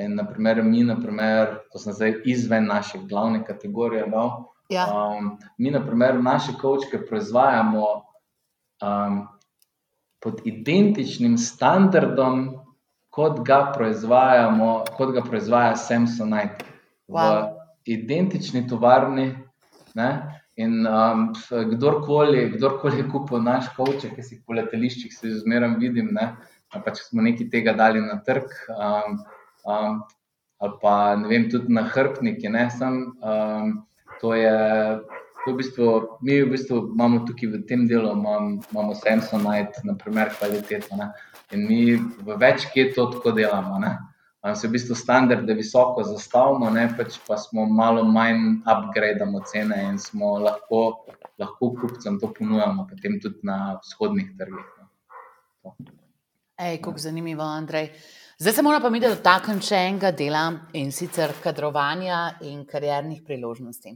In, naprimer, mi, naprimer, to sem zdaj izven naše glavne kategorije. Dal, Ja. Um, mi, na primer, naše kočke proizvajamo um, pod identičnim standardom, kot ga proizvajamo, kot ga proizvaja Samsonite. Wow. V identični tovarni. Ne? In um, kdorkoli, kdorkoli je kupil naš koček, ki si jih po letališčih zmeraj vidim, ne? pač smo nekaj tega dali na trg. Um, um, ali pa ne vem, tudi na hrbniki. Sem, um, to je, to je v bistvu, mi v bistvu imamo tukaj v tem delu, imam, imamo Samsonite, naprimer, kvaliteto. Ne? In mi v več kje to tako delamo. Ne? Se v bistvu standarde visoko zastavimo, ne pač pa smo malo manj upgradamo cene in smo lahko, lahko kupcem to ponujamo, potem tudi na vzhodnih trgih. No. Ej, kako zanimivo, Andrej. Zdaj se moramo pa mi dotakniti še enega dela in sicer kadrovanja in karjernih priložnosti.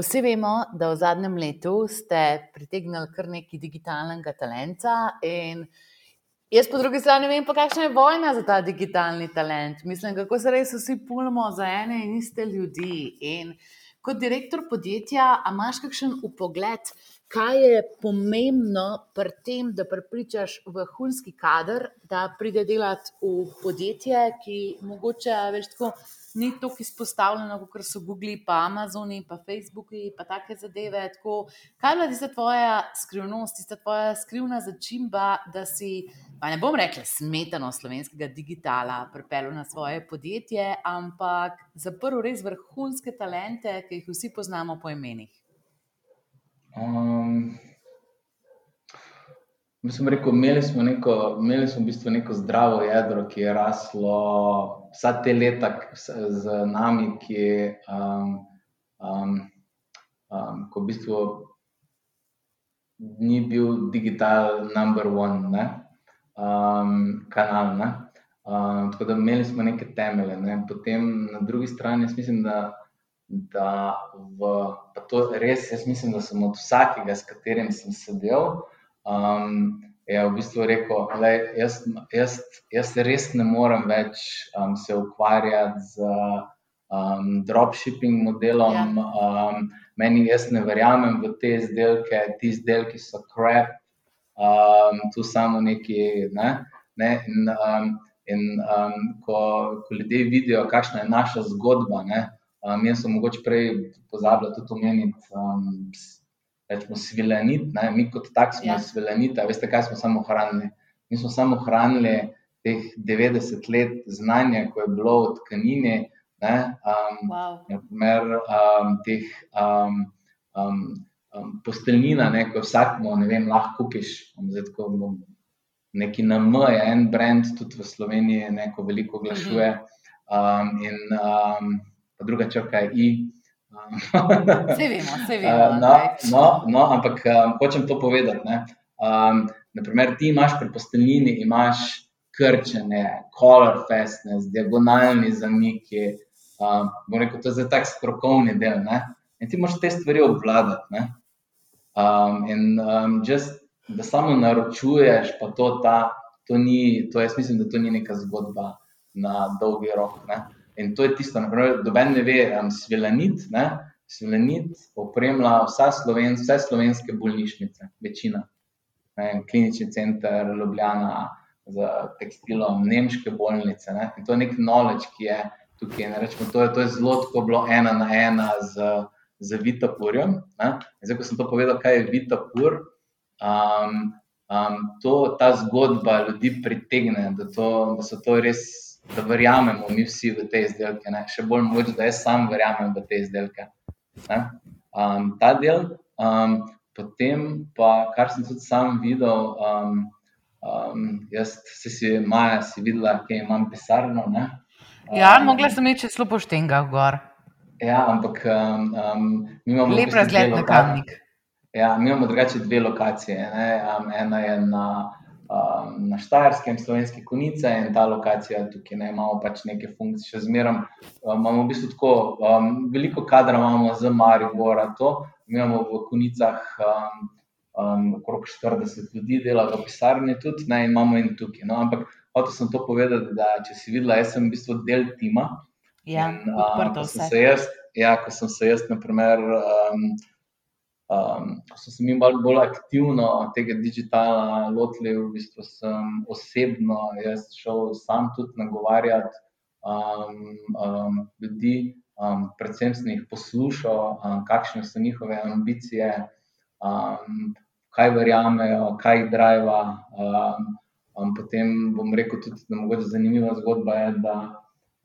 Vsi vemo, da v zadnjem letu ste pritegnili kar nekaj digitalnega talenta. Jaz, po drugi strani, vem, kakšna je vojna za ta digitalni talent. Mislim, kako se res vsi pulimo za ene in iste ljudi. In kot direktor podjetja, imaš kakšen upogled, kaj je pomembno pri tem, da pripričaš vrhunski kader, da pride delati v podjetje, ki mogoče več tako ni tako izpostavljeno, kot so Google, pa Amazon, pa Facebook, pa take zadeve. Tako, kaj je bila tista tvoja skrivnost, tista tvoja skrivna začimba, da si, pa ne bom rekla, smetano slovenskega digitala pripeljal na svoje podjetje, ampak zaprl res vrhunske talente, ki jih vsi poznamo po imenih? Um, Mislim, rekel, imeli smo, neko, imeli smo v bistvu neko zdravo jedro, ki je raslo vsa te leta z nami, ki je um, um, um, ko v bistvu ni bil digital number one ne? Um, kanal. Ne? Um, tako da imeli smo neke temelje. Ne? Potem na drugi strani, jaz mislim, da, da v, to res, jaz mislim, da sem od vsakega, s katerim sem sedel um, je v bistvu rekel, da jaz, jaz, jaz res ne morem več um, se ukvarjati z um, dropshipping modelom. Ja. Um, meni jaz ne verjamem v te izdelke, ti izdelki so krep, um, tu samo neki. Ne, ne, in, um, in um, ko, ko ljudje vidijo, kakšna je naša zgodba. Ne, um, jaz sem mogoče prej pozabil tudi omeniti. Um, rečemo, svilenit, ne? mi kot tak smo ja. svilenita, veste, kaj smo samo hranili. Mi smo samo hranili teh 90 let znanja, ko je bilo v tkanini, ne, um, wow. naprimer, um, teh um, um, um, posteljnina, ne, ko vsakmo, ne vem, lahko kupiš. Zdaj, ko bom neki na M, je en brand, tudi v Sloveniji, neko veliko oglašuje. Um, in um, druga črka je I. Vse vemo, vse vemo. Uh, no, no, no, ampak um, hočem to povedati. Ne? Um, naprimer, ti imaš pri posteljini, imaš krčene, color fastness, diagonalni zamiki. Um, rekel, to je zdaj tak strokovni del. Ne? In ti moraš te stvari obvladati. Um, in um, just da samo naročuješ, pa to, ta, to ni, to jaz mislim, da to ni neka zgodba na dolgi rok. Ne? In to je tisto, kar noben ne ve, um, svilanit. Ne? Svilanit opremlja vsa sloven, vse slovenske bolnišnice, večina. Ne? Klinični center, Ljubljana, z tekstilom, nemške bolnice. Ne? In to je nek knowledge, ki je tukaj. Rečemo, to, je, to je zelo tako bilo ena na ena z, z Vitapurjem. Zdaj, ko sem to povedal, kaj je Vitapur, um, um, to, ta zgodba ljudi pritegne, da, to, da so to res. Da verjamemo mi vsi v te izdelke, ne? še bolj moč, da jaz sam verjamem v te izdelke. Um, ta del, um, potem pa, kar sem tudi sam videl, um, Um, jaz se si, Maja, si videla, da imam pisarno. Ne? Ja, um, mogla sem iti celo po štengah gor. Ja, ampak um, um, mi imamo lep razgled na kamnik. Ja, mi imamo drugače dve lokacije. Um, ena je na, um, na Štajerskem, slovenski konice, in ta lokacija tukaj ne imamo pač neke funkcije. Še zmeraj um, imamo v bistvu tako um, veliko kadra, imamo za Maribora, to mi imamo v konicah. Um, um, okrog 40 ljudi dela v pisarni, tudi ne, imamo in tukaj. No, ampak hotel sem to povedati, da če si videla, jaz sem v bistvu del tima. Ja, in, um, ko sem se jaz, ja, ko sem se jaz, naprimer, um, um, ko sem se mi malo bolj aktivno tega digitala lotili, v bistvu sem osebno šel sam tudi nagovarjati um, um, ljudi. Um, predvsem sem jih poslušal, um, kakšne so njihove ambicije, um, kaj verjamejo, kaj jih driva. Um, um, potem bom rekel tudi, da je zanimiva zgodba, je, da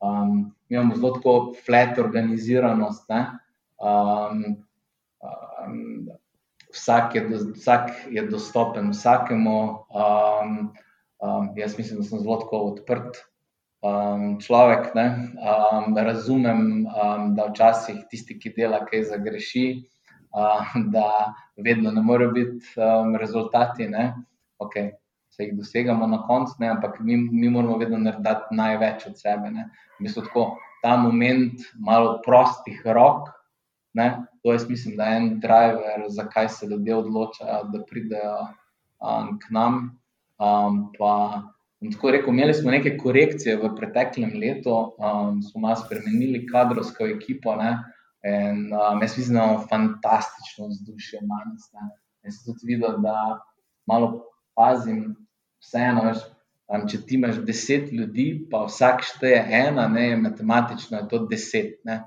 um, imamo zelo tako flat organiziranost. Um, um, vsak, je vsak je dostopen vsakemu. Um, um, jaz mislim, da sem zelo odprt. Um, človek, um, razumem, um, da včasih tisti, ki dela, kaj zagreši, da vedno ne morejo biti um, rezultati, da okay, se jih dosegamo na koncu, ne? ampak mi, mi moramo vedno narediti največ od sebe. Mislim, tako, ta moment malo prostih rok, ne? To jaz mislim, da je en driver, zakaj se ljudje odločajo, da pridejo um, k nam. Um, pa, Tako rekel, imeli smo nekaj korekcije v preteklem letu, um, smo malo spremenili kadrovsko ekipo, ne, In um, jaz mislim, da imamo fantastično vzdušje, danes. Jaz sem tudi videl, da malo pazim, vseeno, veš, um, če ti imaš deset ljudi, pa vsak šteje ena, ne, matematično je to deset. Ne.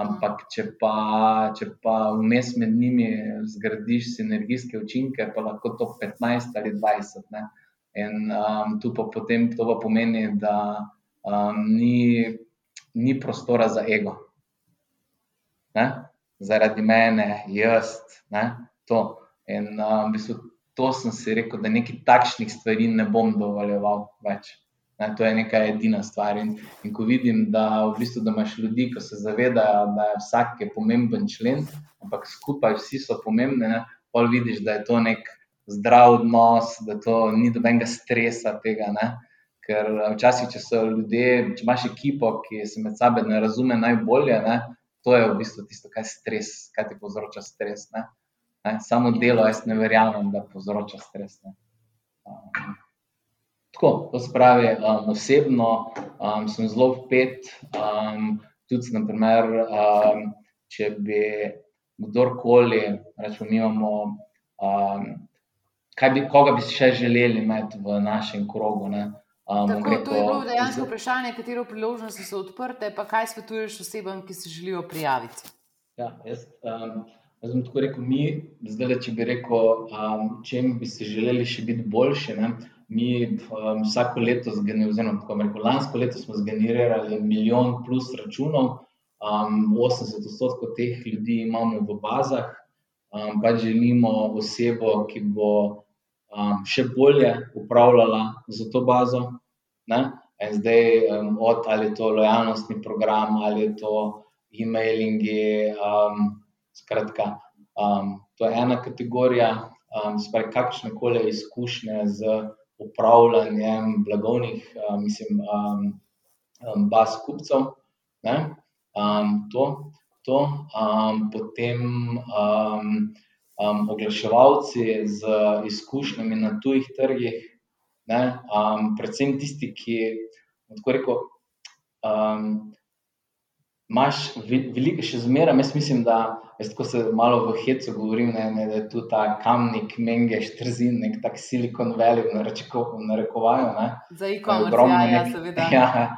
Ampak, če pa, če pa vmes med njimi zgradiš sinergijske učinke, pa lahko to 15 ali 20. Ne. In um, tu pa potem to pa pomeni, da um, ni, ni prostora za ego ne? zaradi mene, jaz. Ne? To. In um, v bistvu, to sem si rekel, da nekaj takšnih stvari ne bom dovoljeval več. Ne? To je neka edina stvar. In, in ko vidim, da, v bistvu, da imaš ljudi, ki se zavedajo, da je vsak je pomemben člen, ampak skupaj vsi so pomembni, pa vidiš, da je to nek zdrav odnos, da to ni dobenega stresa tega. Ne? Ker včasih, če so ljudje, če imaš ekipo, ki se med sabo ne razume najbolje, ne, to je v bistvu tisto, kar, stres, kar ti povzroča stres. Ne? Ne? Samo delo, jaz ne verjamem, da povzroča stres. Um, tako, to se pravi, um, osebno um, sem zelo vpet. Um, tudi, naprimer, um, če bi kdorkoli, rečemo, mi imamo. Um, Bi, koga bi še želeli imeti v našem krogu? Ne? Um, Tako, rekel, to je bilo dejansko vprašanje, katero priložnosti so odprte, pa kaj svetuješ osebam, ki se želijo prijaviti. Ja, jaz, um, jaz bom tako rekel, mi, zdaj, če bi rekel, um, če bi se želeli še biti boljši. Ne? Mi um, vsako leto, oziroma tako rekel, lansko leto smo zgenerirali milijon plus računov, um, 80 odstotkov teh ljudi imamo v bazah, um, pa želimo osebo, ki bo um, še bolje upravljala za to bazo. Zdaj, um, od ali je to lojalnostni program, ali je to e-mailingi. Um, skratka, um, to je ena kategorija, um, spaj, kakšne koli izkušnje z upravljanjem blagovnih, mislim, baz kupcev. Um, to, to. Potem oglaševalci z izkušnjami na tujih trgih, ne, predvsem tisti, ki, tako rekel, imaš veliko, še zmeraj, jaz mislim, da jaz tako se malo v hecu govorim, ne, ne, da je tu ta kamnik, mengeš, trzin, nek tak silikon velik, na narekovaju. Za e-commerce, ja, ja, seveda. Ja,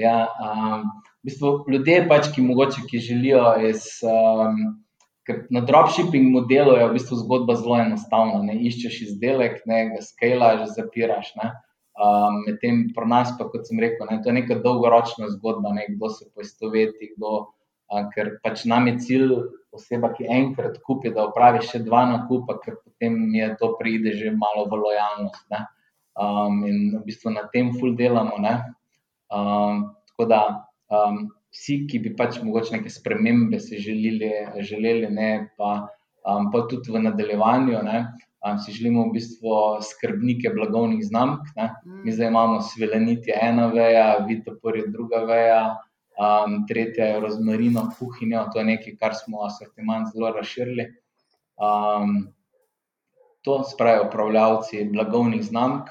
ja, um, v bistvu ljudje pač, ki mogoče, ki želijo iz, um, ker na dropshipping modelu je v bistvu zgodba zelo enostavna, ne, iščeš izdelek, ne, ga skalaš, zapiraš, ne. Um, medtem pri nas, pa kot sem rekel, ne, to je neka dolgoročna zgodba, ne, kdo se poistoveti, kdo, uh, ker pač nam je cilj oseba, ki enkrat kupi, da opravi še dva nakupa, ker potem je to pride že malo v lojalnost. Ne. Um, in v bistvu na tem ful delamo. Um, tako da um, vsi, ki bi pač mogoče neke spremembe si želeli, želeli ne, pa, um, pa tudi v nadaljevanju. Ne, si želimo v bistvu skrbnike blagovnih znamk. Ne? Mi mm. zdaj imamo sveleniti ena veja, vitopor je druga veja, um, tretja je rozmarino, kuhinjo, to je nekaj, kar smo asortiment zelo razširili. Um, to spravijo upravljavci blagovnih znamk.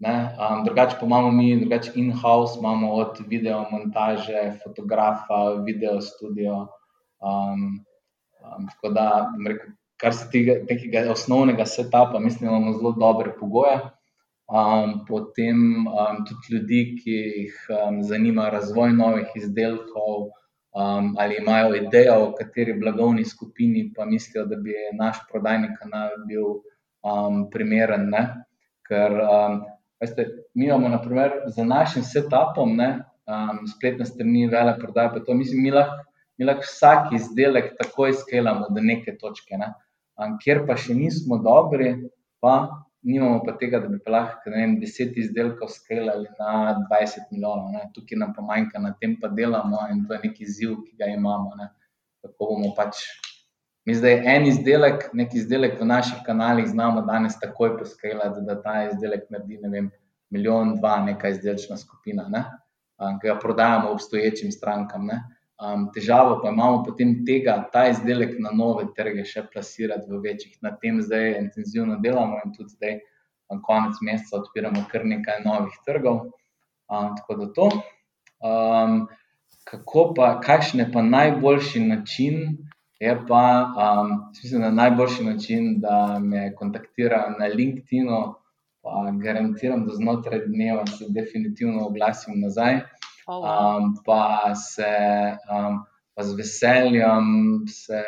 Um, drugače pa imamo mi, drugače in-house, imamo od video montaže, fotografa, video studio. Um, um, tako da, rekel, kar se tega nekega osnovnega setupa, mislim, da imamo zelo dobre pogoje. Um, potem um, tudi ljudi, ki jih um, zanima razvoj novih izdelkov, um, ali imajo idejo, v kateri blagovni skupini pa mislijo, da bi naš prodajni kanal bil um, primeren. Ne? Ker um, veste, mi imamo, naprimer, za našim setupom, ne, um, spletne strani, vele prodaje, pa to mislim, mi lahko lahk vsak izdelek takoj skelamo do neke točke. Ne? Kjer pa še nismo dobri, pa nimamo pa tega, da bi lahko vem, 10 izdelkov skelali na 20 milijonov. Ne. Tukaj nam pa manjka, na tem pa delamo in to je neki ziv, ki ga imamo. Ne. Tako bomo pač. Mi zdaj en izdelek, neki izdelek v naših kanalih znamo danes takoj poskelati, da ta izdelek naredi, ne vem, milijon, dva, neka izdelčna skupina, ne? ki ga prodajamo obstoječim strankam. Ne? Um, težavo pa imamo potem tega, ta izdelek na nove trge še plasirati v večjih. Na tem zdaj intenzivno delamo in tudi zdaj, na konec meseca, odpiramo kar nekaj novih trgov. Um, tako da to. Um, kako pa, kakšen je pa najboljši način? Je pa, um, mislim, da je najboljši način, da me kontaktirajo na LinkedIn-u, pa garantiram, da znotraj dneva se definitivno oglasim nazaj. Um, pa se um, pa z veseljem, se,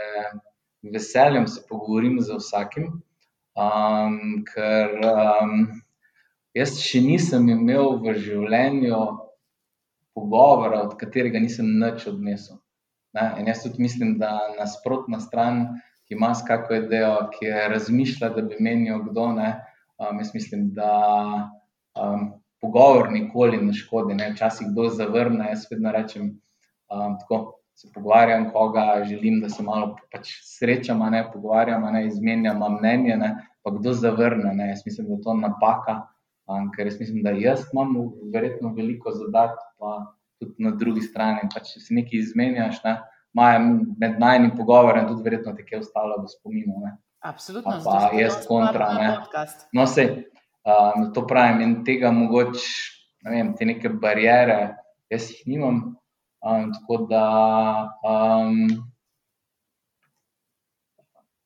veseljem se pogovorim z vsakim, um, ker um, jaz še nisem imel v življenju pogovora, od katerega nisem nič odnesel. Ne? In jaz tudi mislim, da nasprotna stran, ki ima kakšno idejo, ki je razmišljala, da bi menil kdo, ne, um, jaz mislim, da. Um, pogovor nikoli ne škodi. Ne? Včasih kdo zavrne, jaz vedno rečem, um, tako se pogovarjam, koga želim, da se malo pač srečamo, ne pogovarjamo, ne izmenjamo mnenje. Ne? Pa kdo zavrne, ne? jaz mislim, da je to napaka, um, ker jaz mislim, da jaz imam verjetno veliko zadat, pa tudi na drugi strani. Pač, če si nekaj izmenjaš, ne? Maja med najnim pogovorom, tudi verjetno te je ostalo v spominu. Ne? Absolutno. Pa jaz kontra. No, se, Um, to pravim in tega mogoče, ne vem, te neke barijere, jaz jih nimam. Um, tako da um,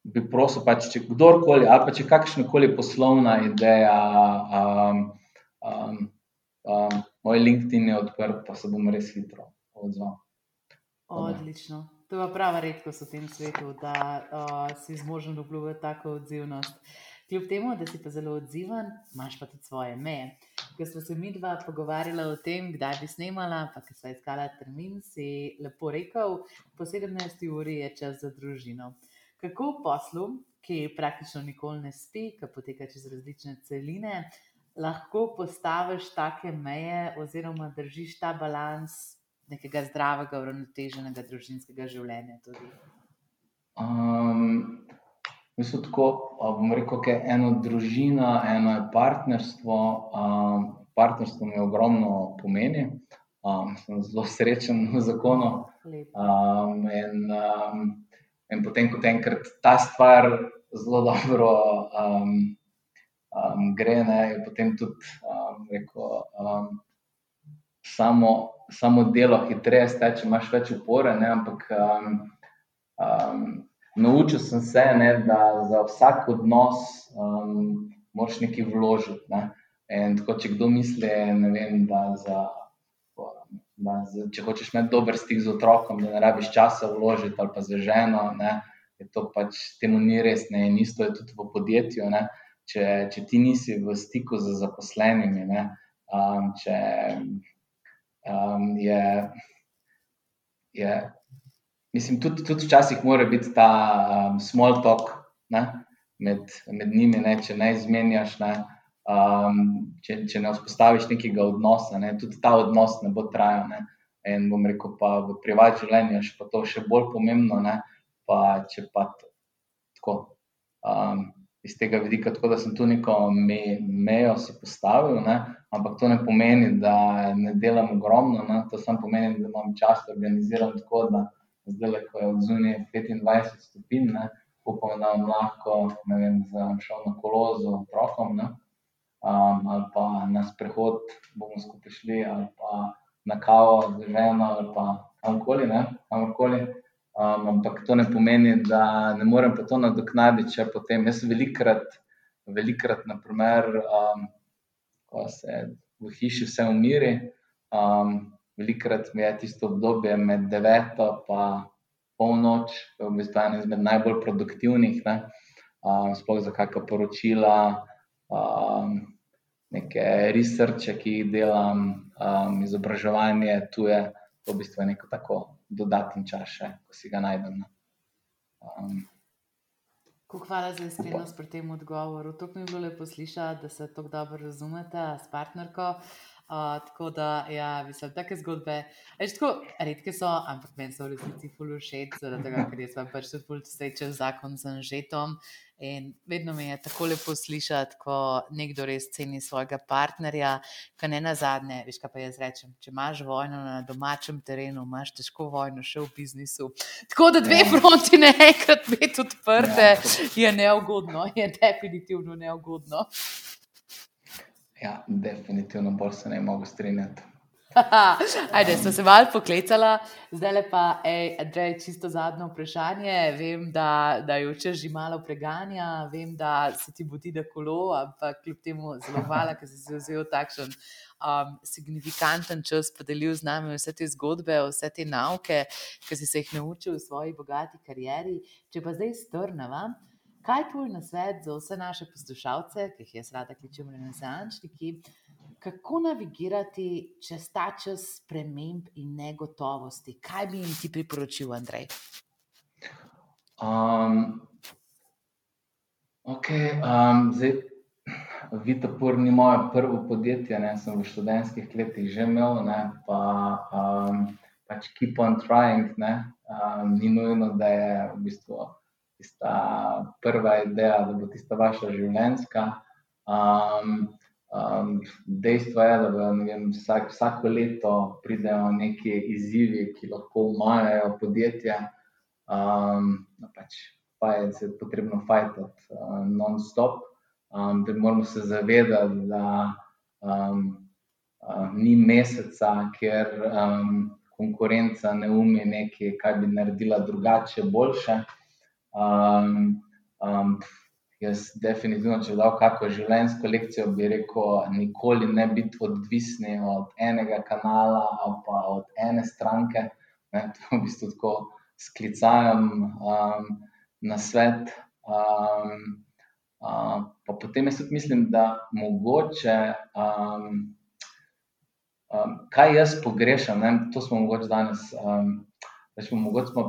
bi prosil, pač, če kdorkoli, ali pa če kakšna koli poslovna ideja, um, um, um, moj LinkedIn je odprt, pa se bom res hitro odzval. Odlično. To je prava redkost v tem svetu, da uh, si zmožen obljubiti tako odzivnost. Kljub temu, da si pa zelo odziven, imaš pa tudi svoje meje. Ko smo se mi dva pogovarjala o tem, kdaj bi snemala, pa ki smo iskala termin, si lepo rekel, po 17 uri je čas za družino. Kako v poslu, ki praktično nikoli ne spi, ki poteka čez različne celine, lahko postaviš take meje, oziroma držiš ta balans nekega zdravega, uravnoteženega družinskega življenja? Um, Mislim, tako, bom rekel, da je eno družina, eno je partnerstvo. Um, partnerstvo mi ogromno pomeni. Um, sem zelo srečen v zakonu. Um, in, um, in potem, ko enkrat ta stvar zelo dobro um, um, gre, ne, je potem tudi um, rekel, um, samo, samo delo hitreje steče, imaš več upore, ne, ampak um, um, naučil sem se, ne, da za vsak odnos um, moraš nekaj vložiti. Ne. In tako, če kdo misli, vem, da, za, da za, če hočeš imeti dober stik z otrokom, da ne rabiš časa vložiti ali pa za ženo, ne, je to pač temu ni res. Ne. In isto je tudi v podjetju. Če, če ti nisi v stiku z zaposlenimi, ne, um, če um, je, je, mislim, tudi, tudi včasih mora biti ta um, small talk ne, med, med njimi, ne, če ne izmenjaš. Ne, um, če, če ne vzpostaviš nekega odnosa, ne, tudi ta odnos ne bo trajal. Ne. In bom rekel, pa v privatnem življenju je pa to še bolj pomembno. Ne, pa če pa tako. Um, Iz tega vidika, tako da sem tu neko me, mejo si postavil, ne? ampak to ne pomeni, da ne delam ogromno, ne? to samo pomeni, da imam čas, da organiziram tako, da zdaj, ko je od zunaj 25 stopinj, upam, da vam lahko, ne vem, šel na kolo z otrokom, ne? um, ali pa na sprehod bomo skupaj šli, ali pa na kavo z ženo, ali pa kamkoli. kamkoli. Um, ampak to ne pomeni, da ne morem pa to nadoknaditi, če potem jaz velikrat, velikrat naprimer, um, ko se v hiši vse umiri, um, velikrat mi je tisto obdobje med deveto in polnoč, v bistvu eno izmed najbolj produktivnih, um, sploh za kakšna poročila. Um, neke researche, ki jih delam, um, izobraževanje, tu je to v bistvu neko tako dodatni čas, še, ko si ga najdem. No. Um, Hvala za iskrenost pri tem odgovoru. To mi je bilo lepo slišati, da se tako dobro razumete s partnerko. Uh, tako da, ja, mislim, take zgodbe. Eš, tako, redke so, ampak meni so v resnici fully všeč, zaradi tega, ker sem pač tudi fully srečen zakon z žetom. In vedno mi je tako lepo slišati, ko nekdo res ceni svojega partnerja, ki ne na zadnje. Veš, kaj pa jaz rečem, če imaš vojno na domačem terenu, imaš težko vojno še v biznisu. Tako da dve ja. fronti naenkrat biti odprte, ja. je neugodno, je definitivno neugodno. Ja, definitivno bolj se ne mogu strinjati. Ajde, smo se malo poklecala, zdaj pa, Andrej, čisto zadnje vprašanje. Vem, da, da jo če že malo preganja, vem, da se ti bodi da kolo, ampak kljub temu zelo hvala, ker si vzel takšen um, signifikanten čas, podelil z nami vse te zgodbe, vse te nauke, ki si se jih naučil v svoji bogati karieri. Če pa zdaj strnava. Kaj je tvoj nasvet za vse naše poslušalce, ki jih jaz rada kličem renesančniki, kako navigirati čez ta čas sprememb in negotovosti? Kaj bi jim ti priporočil, Andrej? Um, ok, um, zdaj, Vitapur ni moje prvo podjetje, ne, sem v študentskih letih že imel, ne, pa um, pač keep on trying, ne, um, ni nujno, da je v bistvu tista prva ideja, da bo tista vaša življenjska. Um, Um, dejstvo je, da vem, vsak, vsako leto pridejo neki izzivi, ki lahko umajajo podjetje. Um, pač pa je se potrebno fajčati uh, non-stop, um, da moramo se zavedati, da um, um, ni meseca, ker um, konkurenca ne ume nekaj, kar bi naredila drugače, boljše. Um, um, Jaz, definitivno, če bi dal kakšno življenjsko lekcijo, bi rekel, nikoli ne biti odvisni od enega kanala ali pa od ene stranke. Ne, to v bistvu tako sklicam um, na svet. Um, um, pa potem jaz tudi mislim, da mogoče, um, um, kaj jaz pogrešam, ne, to smo mogoče danes, um, rečemo, mogoče, smo,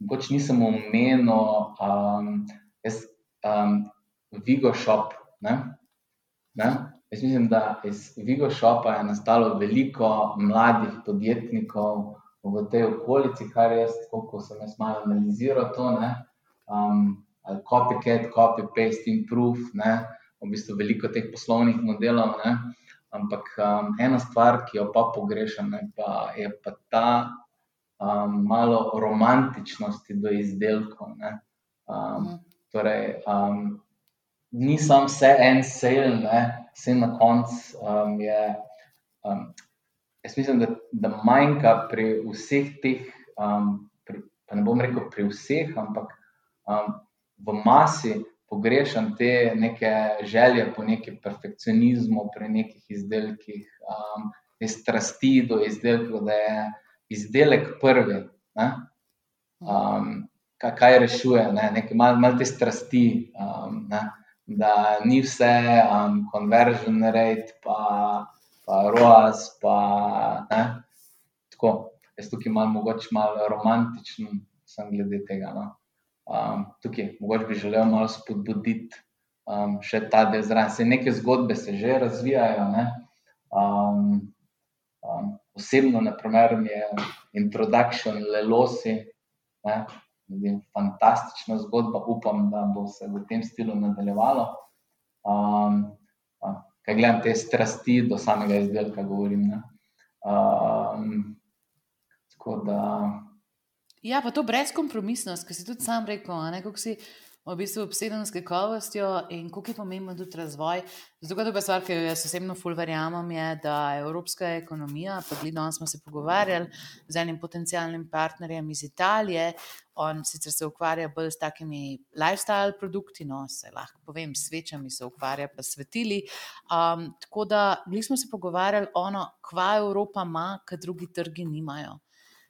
mogoče nisem omenil. Um, jaz, um, Vigo Shop. Ne? Ne? Jaz mislim, da iz Vigo Shopa je nastalo veliko mladih podjetnikov v tej okolici, kar jaz, ko sem jaz malo analiziral to. Um, copycat, copy-paste, improve, ne? v bistvu veliko teh poslovnih modelov. Ne? Ampak um, ena stvar, ki jo pa pogrešam, ne, pa je pa ta um, malo romantičnosti do izdelkov. Um, Torej, um, nisem vse en sel, vse na koncu um, je. Um, jaz mislim, da, da manjka pri vseh teh, um, pri, pa ne bom rekel pri vseh, ampak um, v masi pogrešam te neke želje po nekem perfekcionizmu, pri nekih izdelkih, um, te strasti do izdelkov, da je izdelek prvi. Um, kaj, kaj rešuje, ne? nekaj malo mal te strasti, um, ne? da ni vse um, conversion rate, pa, pa ROAS. Pa, Tako, jaz tukaj malo, mogoče malo romantičen sem glede tega. No? Um, tukaj, mogoče bi želel malo spodbuditi um, še ta del zraven. Se neke zgodbe se že razvijajo. Um, um, osebno, naprimer, je introduction lelosi. Ne? fantastična zgodba, upam, da bo se v tem stilu nadaljevalo. Um, kaj gledam te strasti do samega izdelka, govorim. Um, da... Ja, pa to brezkompromisnost, ki si tudi sam rekel, kako si v bistvu obseden s kakovostjo in kako je pomemben tudi razvoj. Zato, druga stvar, ki jo jaz osebno ful verjamem, je, da evropska ekonomija, pa tudi danes smo se pogovarjali z enim potencijalnim partnerjem iz Italije, on sicer se ukvarja bolj s takimi lifestyle produkti, no se lahko povem, svečami se ukvarja, pa svetili. Um, tako da mi smo se pogovarjali ono, kva Evropa ima, kar drugi trgi nimajo.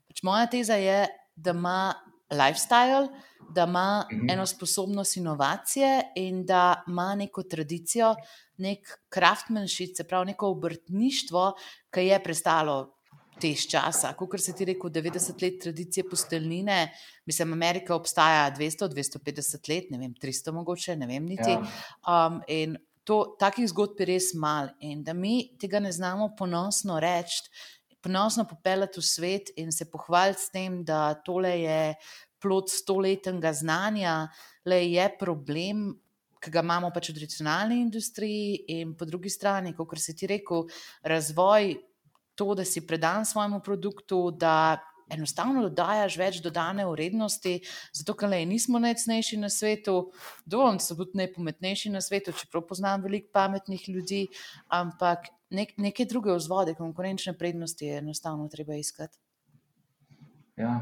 Pač moja teza je, da ima lifestyle, da ima mhm. eno sposobnost inovacije in da ima neko tradicijo, nek kraftmanship, se pravi neko obrtništvo, ki je prestalo. Te časa, kot se ti reče, 90 let tradicije posteljnine, mislim, Amerika obstaja 200, 250 let, ne vem, 300 mogoče, ne vem niti. Ja. Um, in to, takih zgodb je res malo, in da mi tega ne znamo ponosno reči, ponosno popeljati v svet in se pohvaliti s tem, da tole je plod stoletnega znanja, le je problem, ki ga imamo pač v tradicionalni industriji, in po drugi strani, kot si ti rekel, razvoj, to, da si predan svojemu produktu, da enostavno dodajaš več dodane vrednosti, zato ker le nismo najcnejši na svetu, dovolj so tudi najpametnejši na svetu, čeprav poznam veliko pametnih ljudi, ampak nek, neke druge vzvode, konkurenčne prednosti je enostavno treba iskati. Ja,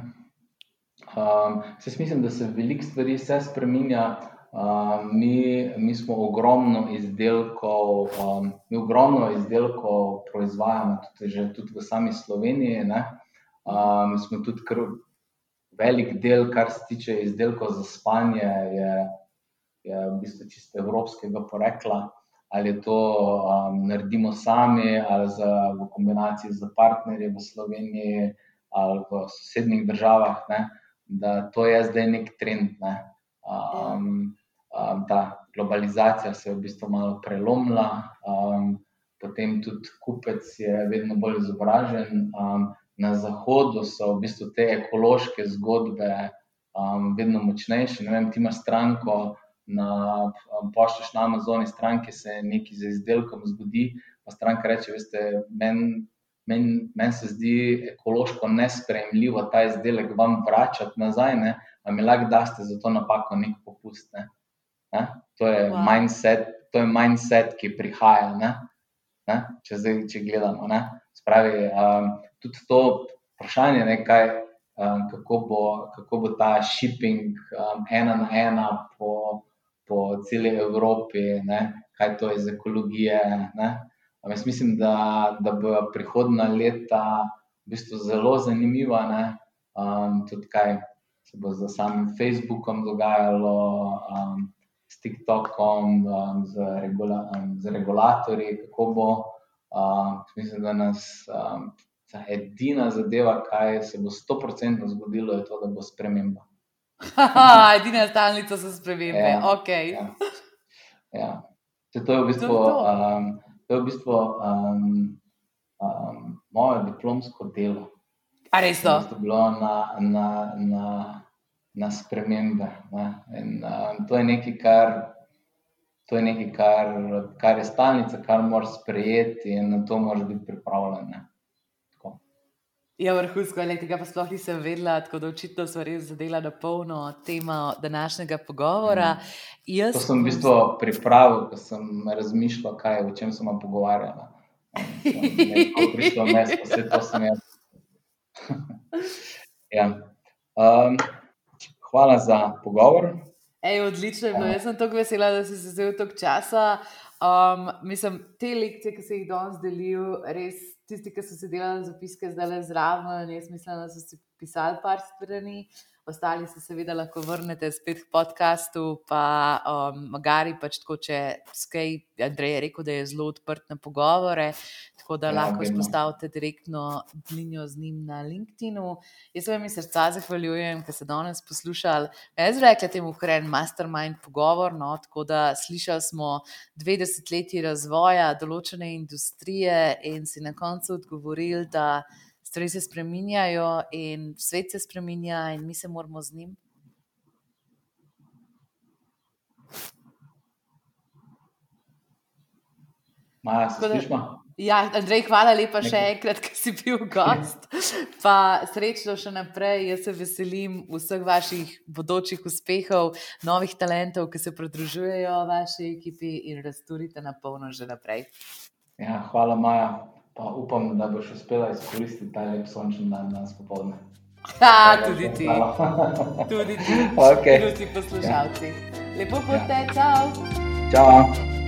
Um, se mislim, da se veliko stvari vse spremenja. Um, mi, mi smo ogromno izdelkov, um, mi ogromno izdelkov proizvajamo tudi, že, tudi v sami Sloveniji. Um, smo tudi kar velik del, kar se tiče izdelkov za spanje, je, je v bistvu čisto evropskega porekla. Ali to um, naredimo sami, ali za, v kombinaciji z partnerji v Sloveniji, ali v sosednjih državah. Ne da to je zdaj nek trend. Ne. Um, um, ta globalizacija se je v bistvu malo prelomila, um, potem tudi kupec je vedno bolj izobražen. Um, na zahodu so v bistvu te ekološke zgodbe um, vedno močnejše. Ne vem, ti imaš stranko. Na um, pošti na Amazoni, stranki se nekaj z izdelkom zgodi, pa stranka reče: Veste, meni meni men se zdi ekološko nespremljivo ta izdelek vam vračati nazaj, ne? a mi lahko daste za to napako nek popust. Ne? Ne? To, je wow. mindset, to je mindset, ki prihaja, ne? Ne? Če, zdaj, če gledamo. Spravi, um, tudi to vprašanje, ne, kaj, um, kako, bo, kako bo ta shipping um, ena na ena po, po celi Evropi, ne? kaj to je iz ekologije. Ne? Jaz mislim, da, da bo prihodna leta v bistvu zelo zanimiva. Um, tudi kaj se bo z samim Facebookom dogajalo, um, s TikTokom, um, z, regula, um, z regulatorji, kako bo. Um, mislim, da nas um, edina zadeva, kaj se bo 100% zgodilo, je to, da bo sprememba. edina stalnica za spremembe. Ja, okay. ja. Ja. To je v bistvu. To to. Um, to je v bistvu um, um, moje diplomsko delo. Ali res to? To je bilo na, na, na, na spremembe. In, um, to je nekaj, kar. To je nekaj, kar, kar je stalnica, kar moraš sprejeti, in na to moraš biti pripravljen. Ja, vrhunsko je, tega pa sploh nisem vedela, tako da očitno smo res zadela na polno temo današnjega pogovora. Mm. Jaz... To sem v bistvu pripravil, ko sem razmišljal, kaj, o čem sem pogovarjala. Prišlo mes, vse to sem jaz. ja. um, hvala za pogovor. Ej, odlično je bilo, jaz sem tako vesela, da si se vzel toliko časa. Um, mislim, te lekcije, ki se jih danes delijo, res tisti, ki so se delali zapiske, zdaj le zraven. Jaz mislim, da so si pisali par strani, ostali se seveda lahko vrnete spet k podkastu. Pa um, magari pač tako, če skaj, Andrej je rekel, da je zelo odprt na pogovore. Tako da ja, lahko izpostavite direktno linjo z njim na LinkedIn-u. Jaz vam iz srca zahvaljujem, ker ste danes poslušali. Jaz rekla temu, kar je en mastermind pogovor. No, tako da slišali smo dve desetletji razvoja določene industrije in si na koncu odgovorili, da stvari se spremenjajo in svet se spremenja, in mi se moramo z njim. Maja, se slišma? Ja, Andrej, hvala lepa še enkrat, ker si bil gost. Pa srečno še naprej. Jaz se veselim vseh vaših bodočih uspehov, novih talentov, ki se pridružujejo vaši ekipi in razturite na polno že naprej. Ja, hvala, Maja pa upam, da boš uspela izkoristiti ta lep sončni dan danes popoldne. Ha, tudi ti. tudi ti, okay. tudi ti poslušalci. Ja. Lepo pote, ja. čau. Čau.